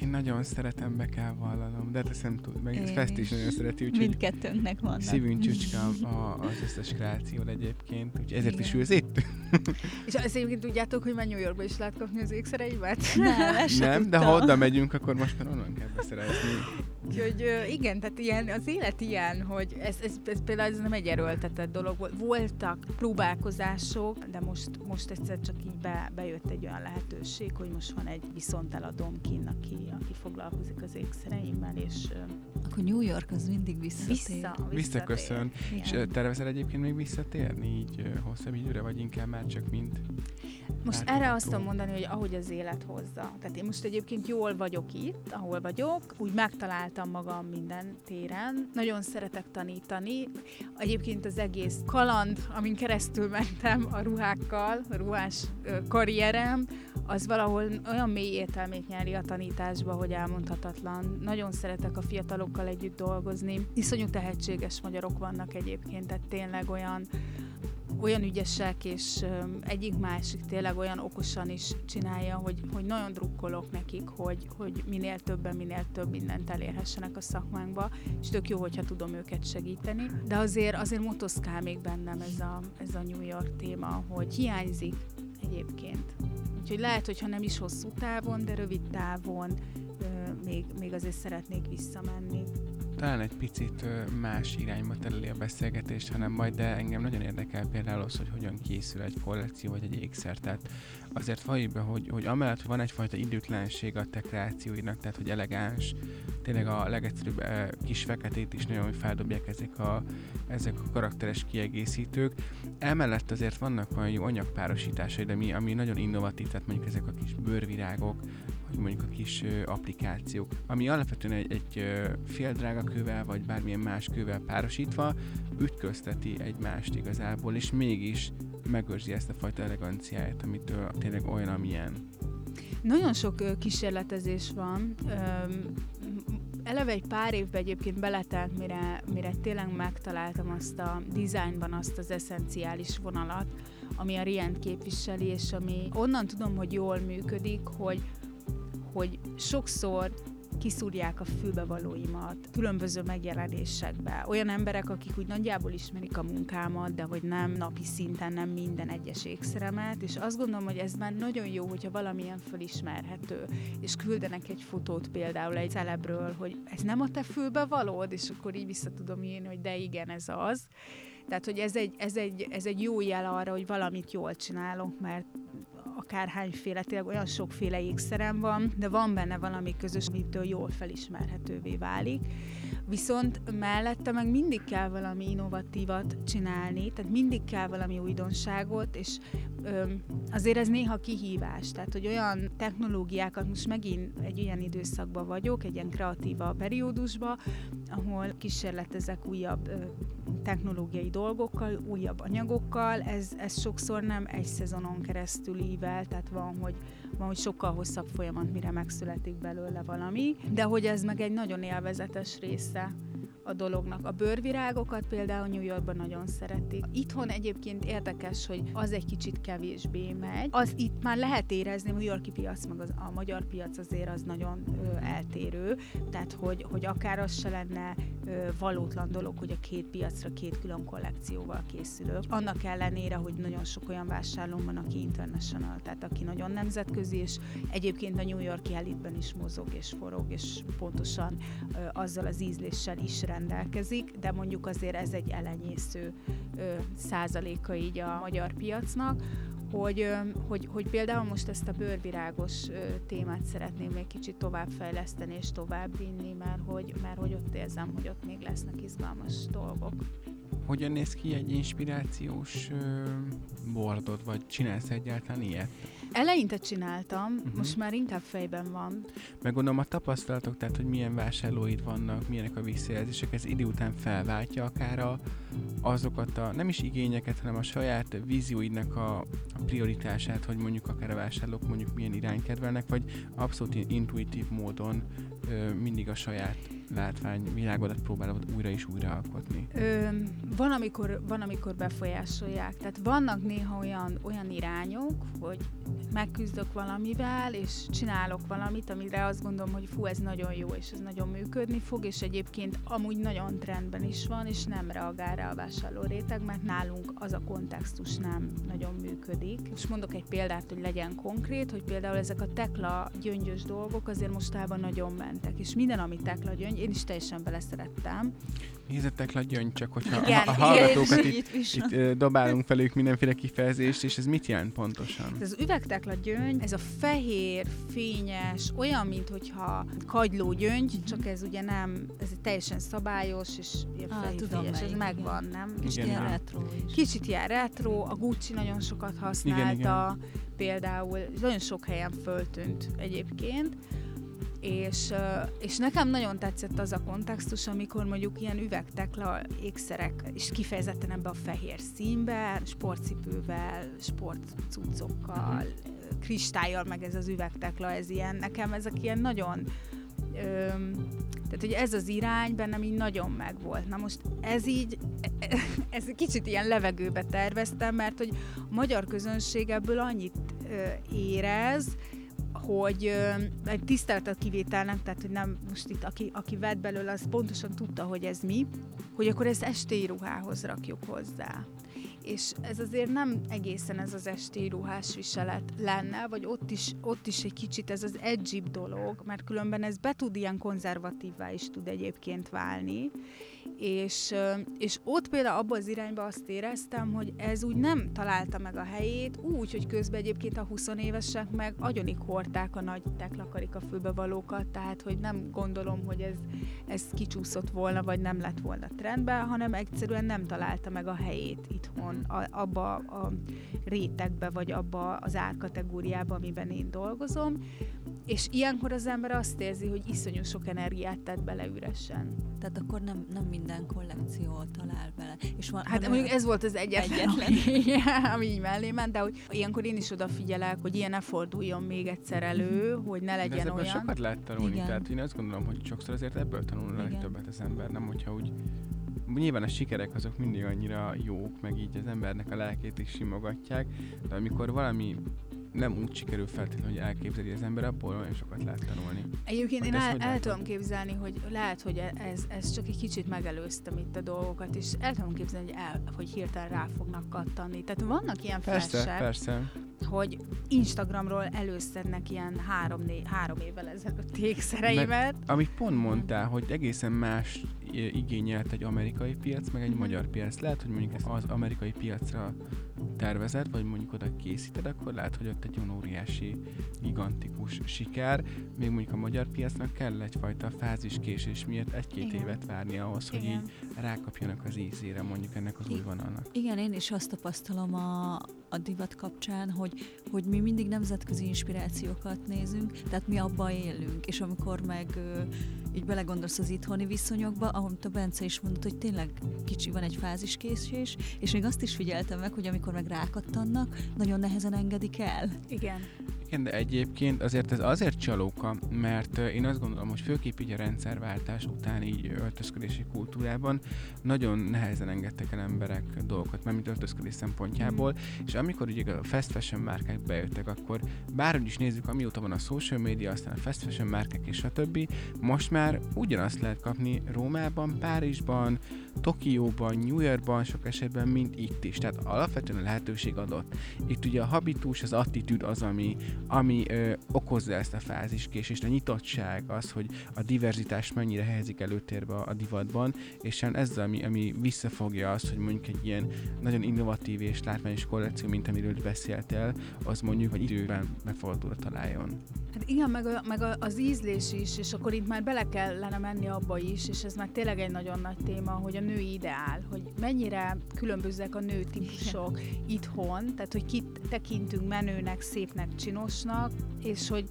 Én nagyon szeretem, be kell vallanom, de hát ezt nem tud, meg ezt Fest is nagyon szereti, úgyhogy Mindkettőnknek vannak. Szívünk csücske a, az összes kreáció egyébként, úgyhogy ezért Igen. is ülsz itt. És azt egyébként tudjátok, hogy már New Yorkba is lehet kapni az ékszereimet? Nem, nem de ha oda megyünk, akkor most már onnan kell beszerezni. Úgyhogy igen, tehát ilyen, az élet ilyen, hogy ez, ez, ez például ez nem egy erőltetett dolog volt. Voltak próbálkozások, de most, most egyszer csak így be, bejött egy olyan lehetőség, hogy most van egy viszonteladóm kinn, aki, aki foglalkozik az ékszereimmel, és... Akkor New York az mindig visszatér. Vissza, Visszaköszön. És tervezel egyébként még visszatérni így hosszabb időre, vagy inkább már csak mint most erre azt tudom mondani, hogy ahogy az élet hozza. Tehát én most egyébként jól vagyok itt, ahol vagyok, úgy megtaláltam magam minden téren. Nagyon szeretek tanítani. Egyébként az egész kaland, amin keresztül mentem a ruhákkal, a ruhás karrierem, az valahol olyan mély értelmét nyeri a tanításba, hogy elmondhatatlan. Nagyon szeretek a fiatalokkal együtt dolgozni. Iszonyú tehetséges magyarok vannak egyébként, tehát tényleg olyan olyan ügyesek, és egyik másik tényleg olyan okosan is csinálja, hogy, hogy nagyon drukkolok nekik, hogy, hogy minél többen, minél több mindent elérhessenek a szakmánkba, és tök jó, hogyha tudom őket segíteni. De azért, azért motoszkál még bennem ez a, ez a New York téma, hogy hiányzik egyébként. Úgyhogy lehet, hogyha nem is hosszú távon, de rövid távon még, még azért szeretnék visszamenni talán egy picit más irányba tereli a beszélgetést, hanem majd, de engem nagyon érdekel például az, hogy hogyan készül egy kollekció vagy egy ékszer. Tehát azért valljuk be, hogy, hogy amellett, hogy van egyfajta időtlenség a te kreációidnak, tehát hogy elegáns, tényleg a legegyszerűbb kis feketét is nagyon feldobják ezek a, ezek a karakteres kiegészítők. Emellett azért vannak olyan jó anyagpárosításai, de mi, ami nagyon innovatív, tehát mondjuk ezek a kis bőrvirágok, vagy mondjuk a kis applikációk, ami alapvetően egy, egy ö, fél drága kővel, vagy bármilyen más kővel párosítva ütközteti egymást igazából, és mégis megőrzi ezt a fajta eleganciáját, amitől tényleg olyan, amilyen. Nagyon sok kísérletezés van. Eleve egy pár évben egyébként beletelt, mire, mire tényleg megtaláltam azt a dizájnban azt az eszenciális vonalat, ami a Rient képviseli, és ami onnan tudom, hogy jól működik, hogy hogy sokszor kiszúrják a fülbevalóimat különböző megjelenésekbe. Olyan emberek, akik úgy nagyjából ismerik a munkámat, de hogy nem napi szinten, nem minden egyes ékszeremet, és azt gondolom, hogy ez már nagyon jó, hogyha valamilyen fölismerhető, és küldenek egy fotót például egy celebről, hogy ez nem a te fülbevalód, és akkor így vissza tudom írni, hogy de igen, ez az. Tehát, hogy ez egy, ez, egy, ez egy jó jel arra, hogy valamit jól csinálok, mert akárhányféle, tényleg olyan sokféle ékszerem van, de van benne valami közös, amitől jól felismerhetővé válik. Viszont mellette meg mindig kell valami innovatívat csinálni, tehát mindig kell valami újdonságot, és öm, azért ez néha kihívás. Tehát, hogy olyan technológiákat, most megint egy olyan időszakban vagyok, egy ilyen kreatíva periódusban, ahol kísérletezek újabb ö, technológiai dolgokkal, újabb anyagokkal, ez, ez sokszor nem egy szezonon keresztül ível, tehát van, hogy, van, hogy sokkal hosszabb folyamat, mire megszületik belőle valami, de hogy ez meg egy nagyon élvezetes cabeza a dolognak. A bőrvirágokat például New Yorkban nagyon szeretik. Itthon egyébként érdekes, hogy az egy kicsit kevésbé megy. Az itt már lehet érezni, a New Yorki piac, meg az, a magyar piac azért az nagyon ö, eltérő, tehát hogy, hogy akár az se lenne ö, valótlan dolog, hogy a két piacra két külön kollekcióval készülök. Annak ellenére, hogy nagyon sok olyan vásárlóm van, aki international, tehát aki nagyon nemzetközi, és egyébként a New Yorki elitben is mozog és forog, és pontosan ö, azzal az ízléssel is rendelkezik, de mondjuk azért ez egy elenyésző ö, százaléka így a magyar piacnak, hogy, hogy, hogy például most ezt a bőrvirágos témát szeretném még kicsit továbbfejleszteni és továbbvinni, mert hogy, mert hogy ott érzem, hogy ott még lesznek izgalmas dolgok. Hogyan néz ki egy inspirációs bordod, vagy csinálsz egyáltalán ilyet? Eleinte csináltam, uh-huh. most már inkább fejben van. Meg gondolom a tapasztalatok, tehát hogy milyen vásárlóid vannak, milyenek a visszajelzések, ez idő után felváltja akár a, azokat a, nem is igényeket, hanem a saját vízióidnak a, a prioritását, hogy mondjuk akár a vásárlók mondjuk milyen irányt kedvelnek, vagy abszolút intuitív módon ö, mindig a saját látványvilágodat próbálod újra és újra alkotni? Ö, van, amikor, van, amikor befolyásolják. Tehát vannak néha olyan, olyan irányok, hogy megküzdök valamivel, és csinálok valamit, amire azt gondolom, hogy fú, ez nagyon jó, és ez nagyon működni fog, és egyébként amúgy nagyon trendben is van, és nem reagál rá a vásárló réteg, mert nálunk az a kontextus nem nagyon működik. És mondok egy példát, hogy legyen konkrét, hogy például ezek a tekla gyöngyös dolgok azért mostában nagyon mentek, és minden, ami tekla gyöngy, én is teljesen beleszerettem. Nézzetek le gyöngy, csak hogyha igen, a, a hallgatókat itt, itt, itt dobálunk felük mindenféle kifejezést, és ez mit jelent pontosan? Ez az üvegtekla gyöngy, ez a fehér, fényes, olyan, mint hogyha kagyló gyöngy, csak ez ugye nem, ez teljesen szabályos, és ilyen ah, fehér, tudom, fényes, ez megvan, nem? Kicsit igen, ilyen retro is. Kicsit ilyen retro, a Gucci nagyon sokat használta, igen, igen. például, nagyon sok helyen föltűnt egyébként, és, és nekem nagyon tetszett az a kontextus, amikor mondjuk ilyen üvegtekla ékszerek, és kifejezetten ebbe a fehér színben, sportcipővel, sportcuccokkal, uh-huh. kristályjal, meg ez az üvegtekla, ez ilyen, nekem ezek ilyen nagyon öm, tehát, hogy ez az irány bennem így nagyon megvolt. Na most ez így, ez kicsit ilyen levegőbe terveztem, mert hogy a magyar közönség ebből annyit ö, érez, hogy egy tiszteletet kivételnek, tehát hogy nem most itt, aki, aki vett belőle, az pontosan tudta, hogy ez mi, hogy akkor ezt estéi ruhához rakjuk hozzá. és ez azért nem egészen ez az esti ruhás viselet lenne, vagy ott is, ott is egy kicsit ez az edgy dolog, mert különben ez be tud ilyen konzervatívvá is tud egyébként válni, és, és ott például abban az irányba azt éreztem, hogy ez úgy nem találta meg a helyét, úgy, hogy közben egyébként a 20 évesek meg agyonik hordták a nagy teklakarik a fülbevalókat, tehát hogy nem gondolom, hogy ez, ez kicsúszott volna, vagy nem lett volna trendben, hanem egyszerűen nem találta meg a helyét itthon, a, abba a rétegbe, vagy abba az árkategóriába, amiben én dolgozom, és ilyenkor az ember azt érzi, hogy iszonyú sok energiát tett bele üresen. Tehát akkor nem, nem minden kollekció talál bele. És van, hát mondjuk ez volt az egyetlen, egyetlen. ami így mellé ment, de hogy ilyenkor én is odafigyelek, hogy ilyen ne forduljon még egyszer elő, mm-hmm. hogy ne legyen de olyan. sokat lehet tanulni, Igen. tehát én azt gondolom, hogy sokszor azért ebből tanul a legtöbbet az ember, nem hogyha úgy nyilván a sikerek azok mindig annyira jók, meg így az embernek a lelkét is simogatják, de amikor valami nem úgy sikerül feltétlenül, hogy elképzeli az ember, abból olyan sokat lehet tanulni. Egyébként én el, el tudom képzelni, hogy lehet, hogy ez, ez csak egy kicsit megelőztem itt a dolgokat, és el tudom képzelni, hogy, el, hogy hirtelen rá fognak kattani. Tehát vannak ilyen persze, flashek, persze. Hogy Instagramról előszednek ilyen három, né, három évvel ezelőtt ékszereimet. Meg, amit pont mondtál, hogy egészen más igényelt egy amerikai piac, meg egy mm-hmm. magyar piac. Lehet, hogy mondjuk ezt az amerikai piacra tervezed, vagy mondjuk oda készíted, akkor lehet, hogy ott egy olyan óriási, gigantikus siker. Még mondjuk a magyar piacnak kell egyfajta fáziskésés miatt egy-két Igen. évet várni ahhoz, hogy Igen. így rákapjanak az ízére mondjuk ennek az új vonalnak. Igen, én is azt tapasztalom a, a divat kapcsán, hogy, hogy mi mindig nemzetközi inspirációkat nézünk, tehát mi abban élünk, és amikor meg így belegondolsz az itthoni viszonyokba, ahogy a Bence is mondott, hogy tényleg kicsi van egy fáziskésés, és még azt is figyeltem meg, hogy amikor meg rákattannak, nagyon nehezen engedik el. Igen. Igen, de egyébként azért ez azért csalóka, mert én azt gondolom, hogy főképp így a rendszerváltás után így öltözködési kultúrában nagyon nehezen engedtek el emberek dolgokat, mert mint öltözködés szempontjából, mm. és amikor ugye a fast fashion márkák bejöttek, akkor bárhogy is nézzük, amióta van a social media, aztán a fast fashion márkák és a többi, most már ugyanazt lehet kapni Rómában, Párizsban, Tokióban, New Yorkban, sok esetben, mint itt is. Tehát alapvetően a lehetőség adott. Itt ugye a habitus, az attitűd az, ami, ami ö, okozza ezt a fáziskésést, a nyitottság, az, hogy a diverzitás mennyire helyezik előtérbe a, divatban, és ez ami, ami visszafogja azt, hogy mondjuk egy ilyen nagyon innovatív és látványos kollekció, mint amiről beszéltél, az mondjuk, hogy időben befogadóra találjon. Hát igen, meg, a, meg a, az ízlés is, és akkor itt már bele kellene menni abba is, és ez már tényleg egy nagyon nagy téma, hogy női ideál, hogy mennyire különbözőek a nő típusok itthon, tehát hogy kit tekintünk menőnek, szépnek, csinosnak, és hogy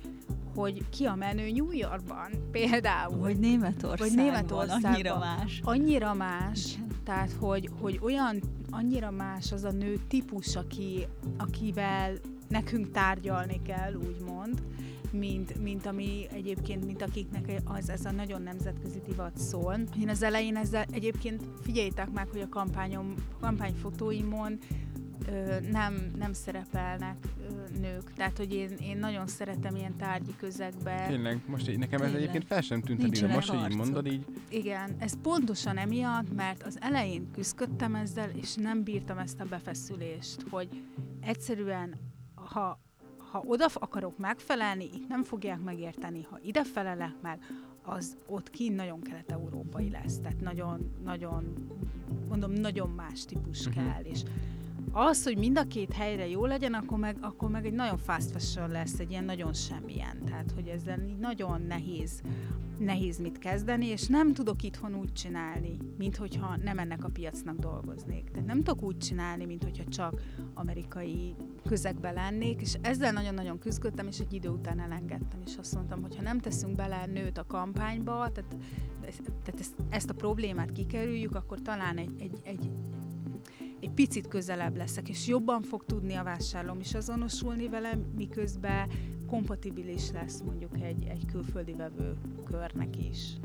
hogy ki a menő New Yorkban például. Vagy Németországban. Vagy Németországban. Annyira más. Annyira más. Igen. Tehát, hogy, hogy olyan, annyira más az a nő típus, aki, akivel nekünk tárgyalni kell, úgymond, mint, mint ami egyébként, mint akiknek az ez a nagyon nemzetközi divat szól. Én az elején ezzel egyébként figyeljétek meg, hogy a kampányom, kampányfotóimon ö, nem, nem szerepelnek ö, nők. Tehát, hogy én, én nagyon szeretem ilyen tárgyi közegbe. Tényleg, most így nekem ez egyébként fel sem tűnt eddig, most így mondod így. Igen, ez pontosan emiatt, mert az elején küzdöttem ezzel, és nem bírtam ezt a befeszülést, hogy egyszerűen, ha ha oda akarok megfelelni, itt nem fogják megérteni, ha ide felelek meg, az ott kint nagyon kelet-európai lesz, tehát nagyon, nagyon, mondom, nagyon más típus uh-huh. kell, és az, hogy mind a két helyre jó legyen, akkor meg, akkor meg egy nagyon fast fashion lesz, egy ilyen nagyon semmilyen. Tehát, hogy ezzel így nagyon nehéz, nehéz mit kezdeni, és nem tudok itthon úgy csinálni, mint hogyha nem ennek a piacnak dolgoznék. Tehát nem tudok úgy csinálni, mint hogyha csak amerikai közegben lennék, és ezzel nagyon-nagyon küzdöttem, és egy idő után elengedtem, és azt mondtam, hogy ha nem teszünk bele nőt a kampányba, tehát, tehát ezt, ezt a problémát kikerüljük, akkor talán egy, egy, egy egy picit közelebb leszek, és jobban fog tudni a vásárlóm is azonosulni vele, miközben kompatibilis lesz mondjuk egy, egy külföldi vevő körnek is.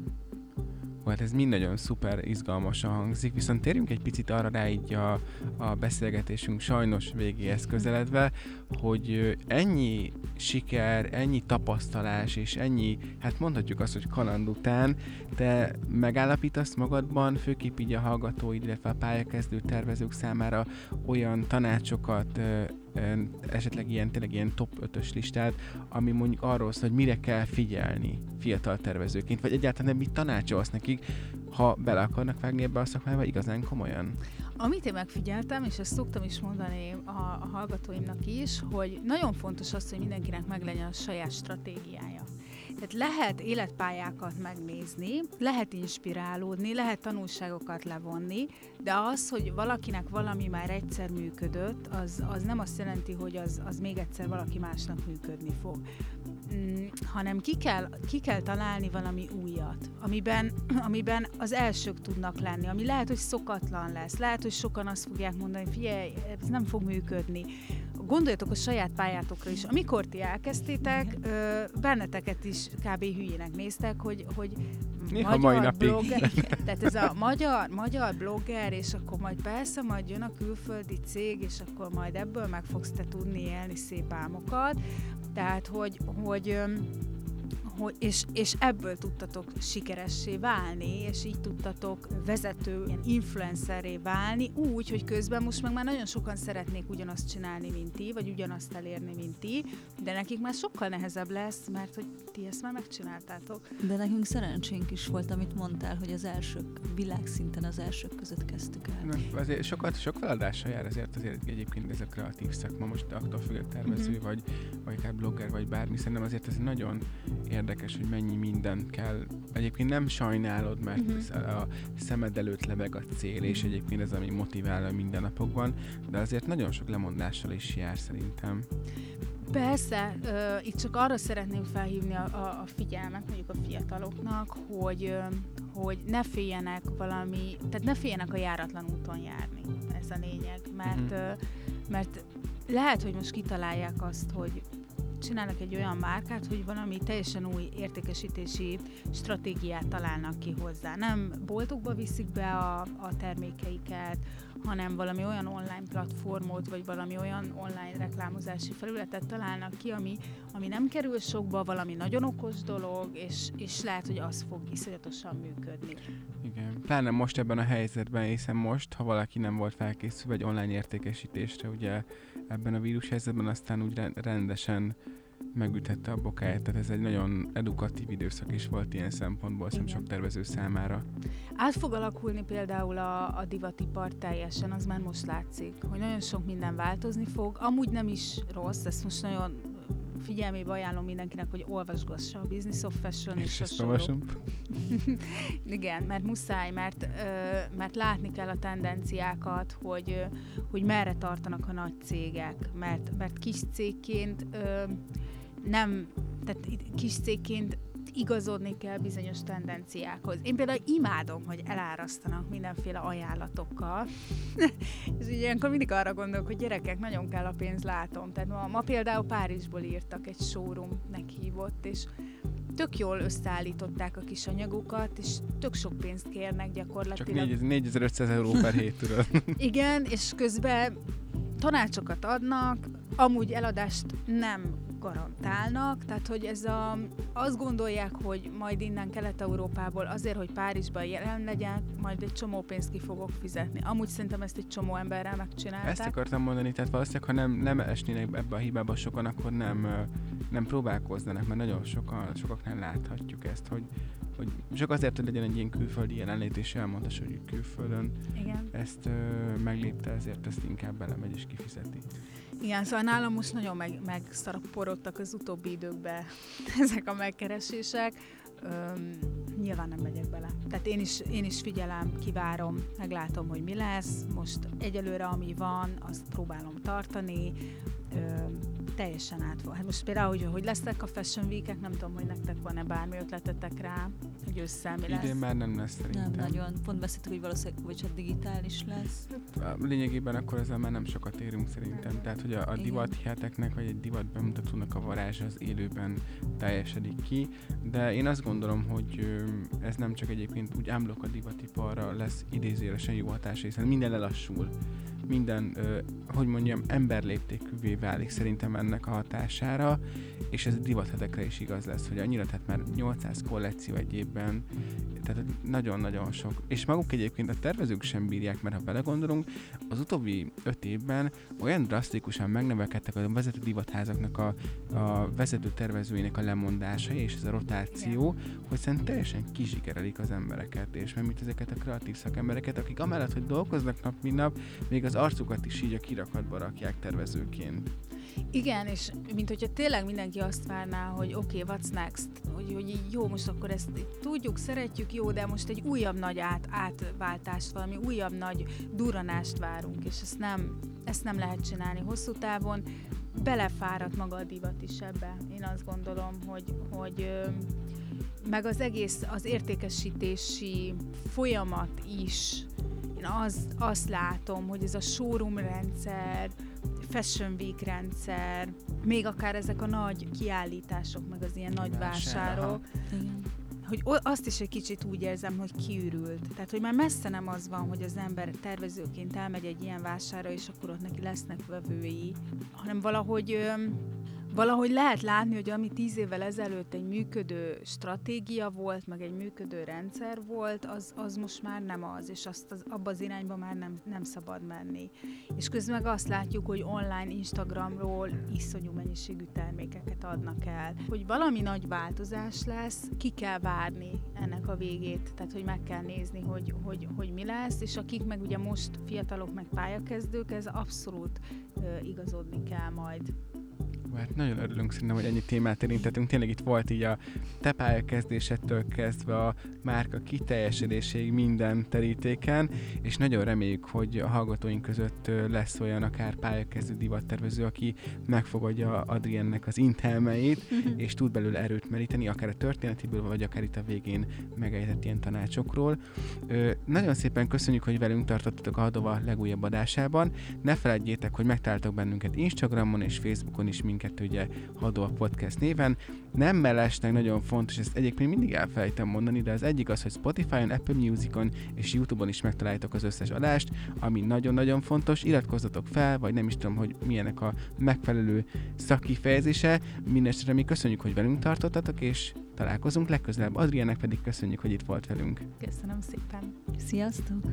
hát ez mind nagyon szuper izgalmasan hangzik, viszont térjünk egy picit arra rá így a, a beszélgetésünk sajnos végéhez közeledve, hogy ennyi siker, ennyi tapasztalás és ennyi, hát mondhatjuk azt, hogy kaland után, te megállapítasz magadban, főképp így a hallgatóid, illetve a pályakezdő tervezők számára olyan tanácsokat, esetleg ilyen, tényleg ilyen top 5-ös listát, ami mondjuk arról szól, hogy mire kell figyelni fiatal tervezőként, vagy egyáltalán mit tanácsolsz nekik, ha bele akarnak vágni ebbe a szakmába igazán komolyan? Amit én megfigyeltem, és ezt szoktam is mondani a, a hallgatóimnak is, hogy nagyon fontos az, hogy mindenkinek meglegyen a saját stratégiája. Tehát lehet életpályákat megnézni, lehet inspirálódni, lehet tanulságokat levonni, de az, hogy valakinek valami már egyszer működött, az, az nem azt jelenti, hogy az, az még egyszer valaki másnak működni fog. Mm, hanem ki kell, ki kell találni valami újat, amiben, amiben az elsők tudnak lenni, ami lehet, hogy szokatlan lesz, lehet, hogy sokan azt fogják mondani, figyelj, ez nem fog működni, gondoljatok a saját pályátokra is. Amikor ti elkezdtétek, ö, benneteket is kb. hülyének néztek, hogy, hogy Néha magyar mai blogger, tehát ez a magyar, magyar blogger, és akkor majd persze, majd jön a külföldi cég, és akkor majd ebből meg fogsz te tudni élni szép álmokat. Tehát, hogy, hogy hogy, és, és ebből tudtatok sikeressé válni, és így tudtatok vezető, ilyen influenceré válni, úgy, hogy közben most meg már nagyon sokan szeretnék ugyanazt csinálni, mint ti, vagy ugyanazt elérni, mint ti, de nekik már sokkal nehezebb lesz, mert hogy ti ezt már megcsináltátok. De nekünk szerencsénk is volt, amit mondtál, hogy az elsők, világszinten az elsők között kezdtük el. Na, azért sokat, sok feladással jár azért, azért egyébként ez a kreatív szakma, most attól függ, tervező, mm-hmm. vagy, vagy akár blogger, vagy bármi, szerintem azért ez nagyon érdekes, hogy mennyi minden kell. Egyébként nem sajnálod, mert uh-huh. a szemed előtt lebeg a cél, és mhm. egyébként ez, ami motivál a mindennapokban, de azért nagyon sok lemondással is jár szerintem. Persze, uh, itt csak arra szeretném felhívni a, a, a figyelmet, mondjuk a fiataloknak, hogy, hogy ne féljenek valami, tehát ne féljenek a járatlan úton járni, ez a lényeg, mert, uh-huh. uh, mert lehet, hogy most kitalálják azt, hogy csinálnak egy olyan márkát, hogy valami teljesen új értékesítési stratégiát találnak ki hozzá. Nem boltokba viszik be a, a termékeiket, hanem valami olyan online platformot, vagy valami olyan online reklámozási felületet találnak ki, ami, ami nem kerül sokba, valami nagyon okos dolog, és, és lehet, hogy az fog iszonyatosan működni. Igen, pláne most ebben a helyzetben, hiszen most, ha valaki nem volt felkészülve egy online értékesítésre, ugye ebben a vírus helyzetben aztán úgy rendesen megüthette a bokáját, tehát ez egy nagyon edukatív időszak is volt ilyen szempontból, sem sok tervező számára. Át fog alakulni például a, a divatipar teljesen, az már most látszik, hogy nagyon sok minden változni fog, amúgy nem is rossz, ezt most nagyon figyelmébe ajánlom mindenkinek, hogy olvasgassa a Business of Fashion és, és a Igen, mert muszáj, mert, mert látni kell a tendenciákat, hogy, hogy merre tartanak a nagy cégek, mert, mert kis cégként nem, tehát kis cégként igazodni kell bizonyos tendenciákhoz. Én például imádom, hogy elárasztanak mindenféle ajánlatokkal, és így ilyenkor mindig arra gondolok, hogy gyerekek, nagyon kell a pénz, látom. Tehát ma, ma például Párizsból írtak egy showroomnek hívott, és tök jól összeállították a kis anyagokat, és tök sok pénzt kérnek gyakorlatilag. Csak 4500 euró per hét, tudod. Igen, és közben tanácsokat adnak, amúgy eladást nem garantálnak, tehát hogy ez a, azt gondolják, hogy majd innen Kelet-Európából azért, hogy Párizsban jelen legyen, majd egy csomó pénzt ki fogok fizetni. Amúgy szerintem ezt egy csomó emberrel megcsinálták. Ezt akartam mondani, tehát valószínűleg, ha nem, nem esnének ebbe a hibába sokan, akkor nem, nem próbálkoznának, mert nagyon sokan, sokaknál láthatjuk ezt, hogy, hogy csak azért, hogy legyen egy ilyen külföldi jelenlét, és elmondta, hogy külföldön Igen. ezt ö, meglépte, ezért ezt inkább belemegy és kifizeti. Igen, szóval nálam most nagyon meg, megszaraporodtak az utóbbi időkben ezek a megkeresések. Öm, nyilván nem megyek bele. Tehát én is, én is figyelem, kivárom, meglátom, hogy mi lesz. Most egyelőre, ami van, azt próbálom tartani. Öm, teljesen át van. Hát most például, hogy, hogy lesznek a Fashion week nem tudom, hogy nektek van-e bármi ötletetek rá, hogy hogy össze mi lesz. Idén már nem lesz szerintem. Nem nagyon. Pont beszéltük, hogy valószínűleg vagy csak digitális lesz. Hát, lényegében akkor ezzel már nem sokat érünk szerintem. Tehát, hogy a, a divat hiheteknek, vagy egy divat bemutatónak a varázs az élőben teljesedik ki. De én azt gondolom, hogy ez nem csak egyébként úgy ámlok a divatiparra lesz idézőjelesen jó hatása, hiszen minden lelassul minden, hogy mondjam, emberléptékűvé válik szerintem ennek a hatására, és ez divathetekre is igaz lesz, hogy annyira, tehát már 800 kollekció egy évben, tehát nagyon-nagyon sok. És maguk egyébként a tervezők sem bírják, mert ha belegondolunk, az utóbbi öt évben olyan drasztikusan megnevelkedtek a vezető divatházaknak a, a vezető tervezőinek a lemondása és ez a rotáció, hogy szerintem teljesen kizsikerelik az embereket, és mert mint ezeket a kreatív szakembereket, akik amellett, hogy dolgoznak nap, mint nap, még az arcukat is így a kirakatba rakják tervezőként. Igen, és mint hogyha tényleg mindenki azt várná, hogy oké, okay, what's next? Hogy, hogy jó, most akkor ezt tudjuk, szeretjük, jó, de most egy újabb nagy át, átváltást, valami újabb nagy duranást várunk, és ezt nem, ezt nem lehet csinálni hosszú távon. Belefáradt maga a divat is ebbe. Én azt gondolom, hogy, hogy meg az egész, az értékesítési folyamat is én az, azt látom, hogy ez a showroom rendszer, Fashion Week rendszer, még akár ezek a nagy kiállítások, meg az ilyen nagy vásárok, hogy azt is egy kicsit úgy érzem, hogy kiürült. Tehát, hogy már messze nem az van, hogy az ember tervezőként elmegy egy ilyen vására, és akkor ott neki lesznek vevői, hanem valahogy valahogy lehet látni, hogy ami tíz évvel ezelőtt egy működő stratégia volt, meg egy működő rendszer volt, az, az most már nem az, és azt az, abba az irányba már nem, nem szabad menni. És közben meg azt látjuk, hogy online Instagramról iszonyú mennyiségű termékeket adnak el. Hogy valami nagy változás lesz, ki kell várni ennek a végét, tehát hogy meg kell nézni, hogy, hogy, hogy mi lesz, és akik meg ugye most fiatalok, meg pályakezdők, ez abszolút uh, igazodni kell majd. Hát nagyon örülünk szerintem, hogy ennyi témát érintettünk. Tényleg itt volt így a te pályakezdésettől kezdve a márka kiteljesedéséig minden terítéken, és nagyon reméljük, hogy a hallgatóink között lesz olyan akár pályakezdő divattervező, aki megfogadja Adriennek az intelmeit, és tud belőle erőt meríteni, akár a történetiből, vagy akár itt a végén megejtett ilyen tanácsokról. Ö, nagyon szépen köszönjük, hogy velünk tartottatok a Hadova legújabb adásában. Ne felejtjétek, hogy megtaláltok bennünket Instagramon és Facebookon is minket minket ugye Hadó a Podcast néven. Nem mellesleg nagyon fontos, ezt egyébként mindig elfelejtem mondani, de az egyik az, hogy Spotify-on, Apple Music-on és YouTube-on is megtaláljátok az összes adást, ami nagyon-nagyon fontos. Iratkozzatok fel, vagy nem is tudom, hogy milyenek a megfelelő szakifejezése. Mindenesetre mi köszönjük, hogy velünk tartottatok, és találkozunk legközelebb. Adriának pedig köszönjük, hogy itt volt velünk. Köszönöm szépen. Sziasztok!